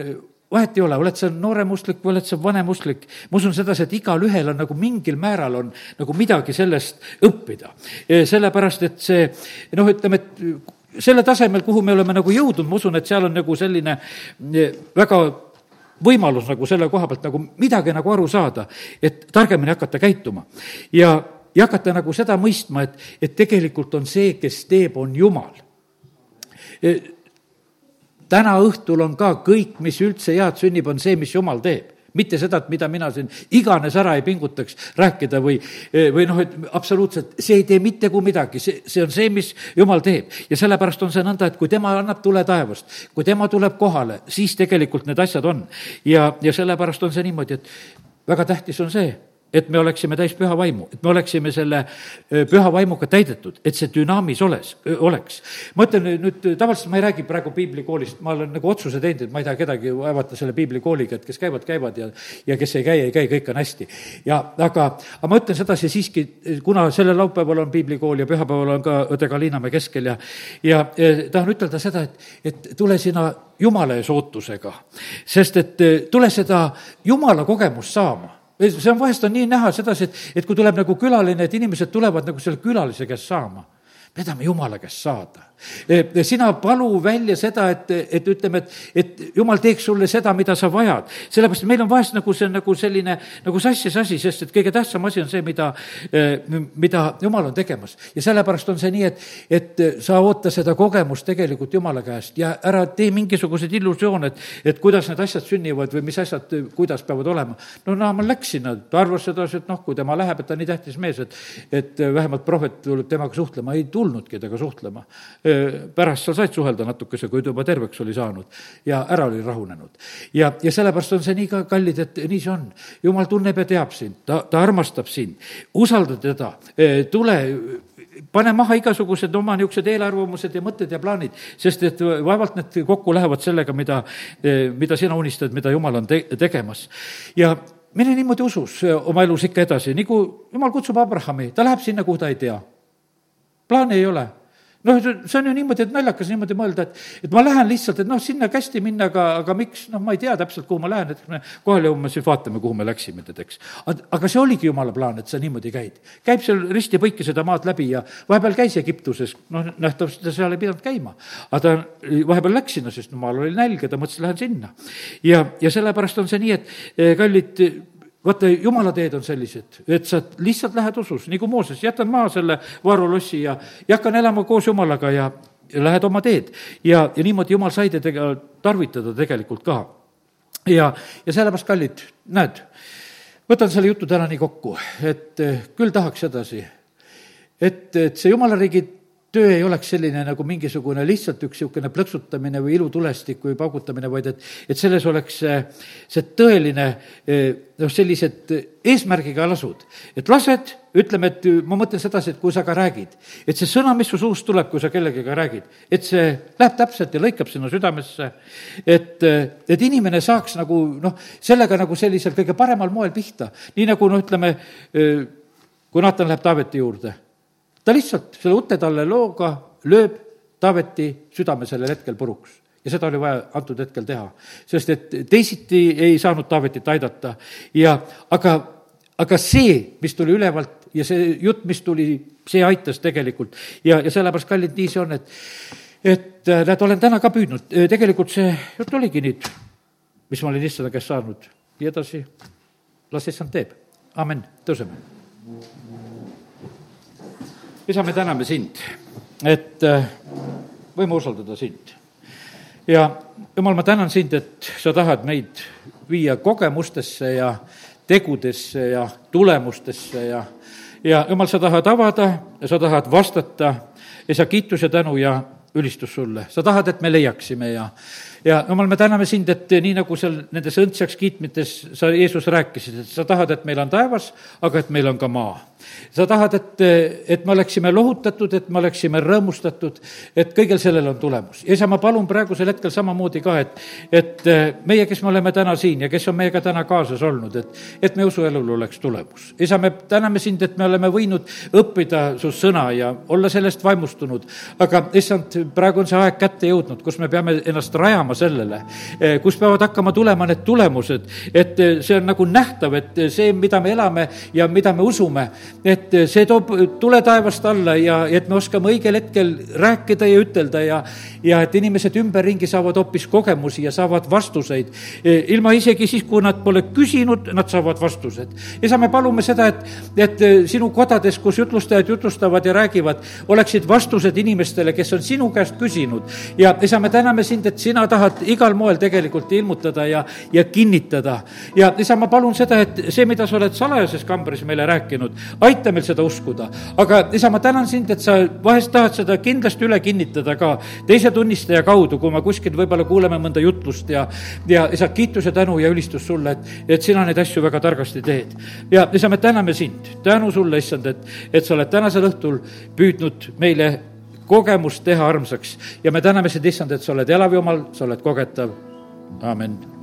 vahet ei ole, oled sa noorem usklik või oled sa vanem usklik, ma usun sedasi, et igalühel on nagu mingil määral on nagu midagi sellest õppida. sellepärast, et see noh, ütleme, et selle tasemel, kuhu me oleme nagu jõudnud, ma usun, et seal on nagu selline eh, väga võimalus nagu selle koha pealt nagu midagi nagu aru saada, et targemini hakata käituma. ja, ja hakata nagu seda mõistma, et, et tegelikult on see, kes teeb, on Jumal eh, täna õhtul on ka kõik, mis üldse head sünnib, on see, mis Jumal teeb mitte seda, et mida mina siin iganes ära ei pingutaks rääkida või, või noh, et absoluutselt, see ei tee mitte kui midagi, see, see on see, mis jumal teeb. ja sellepärast on see nõnda, et kui tema annab tule taevast, kui tema tuleb kohale, siis tegelikult need asjad on. ja, ja sellepärast on see niimoodi, et väga tähtis on see, et me oleksime täis püha vaimu, et me oleksime selle püha vaimuga täidetud, et see dünaamis oles, oleks. ma ütlen nüüd, tavaliselt ma ei räägi praegu piiblikoolist, ma olen nagu otsuse teinud, et ma ei taha kedagi vaevata selle piiblikooliga, et kes käivad, käivad ja, ja kes ei käi, ei käi, kõik on hästi. ja aga, aga ma ütlen sedasi siiski, kuna sellel laupäeval on piiblikool ja pühapäeval on ka õde Kalinamäe keskel ja, ja tahan ütelda seda, et, et tule sina Jumala ees ootusega, sest et tule seda Jumala kogemust saama see on, vahest on nii näha sedasi, et, et kui tuleb nagu külaline, et inimesed tulevad nagu selle külalise käest saama. me tahame Jumala käest saada sina palu välja seda, et, et ütleme, et, et jumal teeks sulle seda, mida sa vajad. sellepärast meil on vahest nagu see on nagu selline nagu sassis asi, sest et kõige tähtsam asi on see, mida, mida jumal on tegemas. ja sellepärast on see nii, et, et sa oota seda kogemust tegelikult jumala käest ja ära tee mingisuguseid illusioone, et, et kuidas need asjad sünnivad või mis asjad, kuidas peavad olema. no Naaman läks sinna, ta arvas sedasi, et noh, kui tema läheb, et ta on nii tähtis mees, et, et vähemalt prohvet tuleb temaga suhtlema, ei tulnudki temaga suhtlema pärast sa said suhelda natukese, kui ta juba terveks oli saanud ja ära oli rahunenud. ja, ja sellepärast on see nii ka kallid, et nii see on. jumal tunneb ja teab sind, ta, ta armastab sind, usalda teda, tule pane maha igasugused oma niisugused eelarvamused ja mõtted ja plaanid, sest et vaevalt need kokku lähevad sellega, mida, mida sina unistad, mida jumal on te-, tegemas. ja mine niimoodi usus oma elus ikka edasi, nagu jumal kutsub Abrahami, ta läheb sinna, kuhu ta ei tea. plaani ei ole noh, see on ju niimoodi, et naljakas niimoodi mõelda, et, et ma lähen lihtsalt, et noh, sinna kästi minna, aga, aga miks, noh, ma ei tea täpselt, kuhu ma lähen, et me kohale jõuame, siis vaatame, kuhu me läksime, tead, eks. aga see oligi jumala plaan, et sa niimoodi käid. käib seal risti-põiki seda maad läbi ja vahepeal käis Egiptuses, noh, nähtavasti ta seal ei pidanud käima. aga ta vahepeal läks sinna, sest no maal oli nälg ja ta mõtles, lähen sinna. ja, ja sellepärast on see nii, et eh, kallid, vaata, jumala teed on sellised, et sa lihtsalt lähed usus, nagu Mooses, jätan maha selle varulossi ja, ja hakkan elama koos jumalaga ja, ja lähed oma teed. ja, ja niimoodi jumal sai teda tarvitada tegelikult ka. ja, ja sellepärast, kallid, näed, võtan selle jutu täna nii kokku, et eh, küll tahaks sedasi, et, et see jumala riigi töö ei oleks selline nagu mingisugune lihtsalt üks niisugune plõksutamine või ilutulestik või paugutamine, vaid et, et selles oleks see, see tõeline noh, sellised eesmärgiga lasud. et lased, ütleme, et ma mõtlen sedasi, et kui sa ka räägid, et see sõna, mis su suust tuleb, kui sa kellegagi räägid, et see läheb täpselt ja lõikab sinna südamesse, et, et inimene saaks nagu noh, sellega nagu sellisel kõige paremal moel pihta. nii nagu noh, ütleme, kui Naatan läheb Taaveti juurde ta lihtsalt selle utetalle looga lööb Taaveti südame sellel hetkel puruks ja seda oli vaja antud hetkel teha. sest et teisiti ei saanud Taavetit aidata ja aga, aga see, mis tuli ülevalt ja see jutt, mis tuli, see aitas tegelikult. ja, ja sellepärast, kallid, nii see on, et et äh, näed, olen täna ka püüdnud, äh, tegelikult see jutt oligi nüüd, mis ma olin issanda käest saanud ja edasi las issand teeb. amin, tõuseme isa, me täname sind, et äh, võime usaldada sind. ja jumal, ma tänan sind, et sa tahad meid viia kogemustesse ja tegudesse ja tulemustesse ja ja jumal, sa tahad avada ja sa tahad vastata ja sa kiitus ja tänu ja ülistus sulle. sa tahad, et me leiaksime ja ja jumal, me täname sind, et nii nagu seal nendes õndsaks kiitmites sa, Jeesus, rääkisid, et sa tahad, et meil on taevas, aga et meil on ka maa sa tahad, et, et me oleksime lohutatud, et me oleksime rõõmustatud, et kõigel sellel on tulemus. ja isa, ma palun praegusel hetkel samamoodi ka, et, et meie, kes me oleme täna siin ja kes on meiega täna kaasas olnud, et, et meie usuelul oleks tulemus. isa, me täname sind, et me oleme võinud õppida su sõna ja olla sellest vaimustunud. aga issand, praegu on see aeg kätte jõudnud, kus me peame ennast rajama sellele, kus peavad hakkama tulema need tulemused, et see on nagu nähtav, et see, mida me elame ja mida me usume, et see toob tule taevast alla ja et me oskame õigel hetkel rääkida ja ütelda ja, ja et inimesed ümberringi saavad hoopis kogemusi ja saavad vastuseid. ilma isegi siis, kui nad pole küsinud, nad saavad vastused. isa, me palume seda, et, et sinu kodades, kus jutlustajad jutlustavad ja räägivad, oleksid vastused inimestele, kes on sinu käest küsinud. ja isa, me täname sind, et sina tahad igal moel tegelikult ilmutada ja, ja kinnitada. ja isa, ma palun seda, et see, mida sa oled salajases kambris meile rääkinud, aita meil seda uskuda. aga isa, ma tänan sind, et sa vahest tahad seda kindlasti üle kinnitada ka teise tunnistaja kaudu, kui me kuskil võib-olla kuuleme mõnda jutlust ja, ja isa, kiitus ja tänu ja ülistus sulle, et, et sina neid asju väga targasti teed. ja isa, me täname sind, tänu sulle, issand, et, et sa oled tänasel õhtul püüdnud meile kogemust teha armsaks. Ja me täname sind, issand, et sa oled elav jumal, sa oled kogetav, amin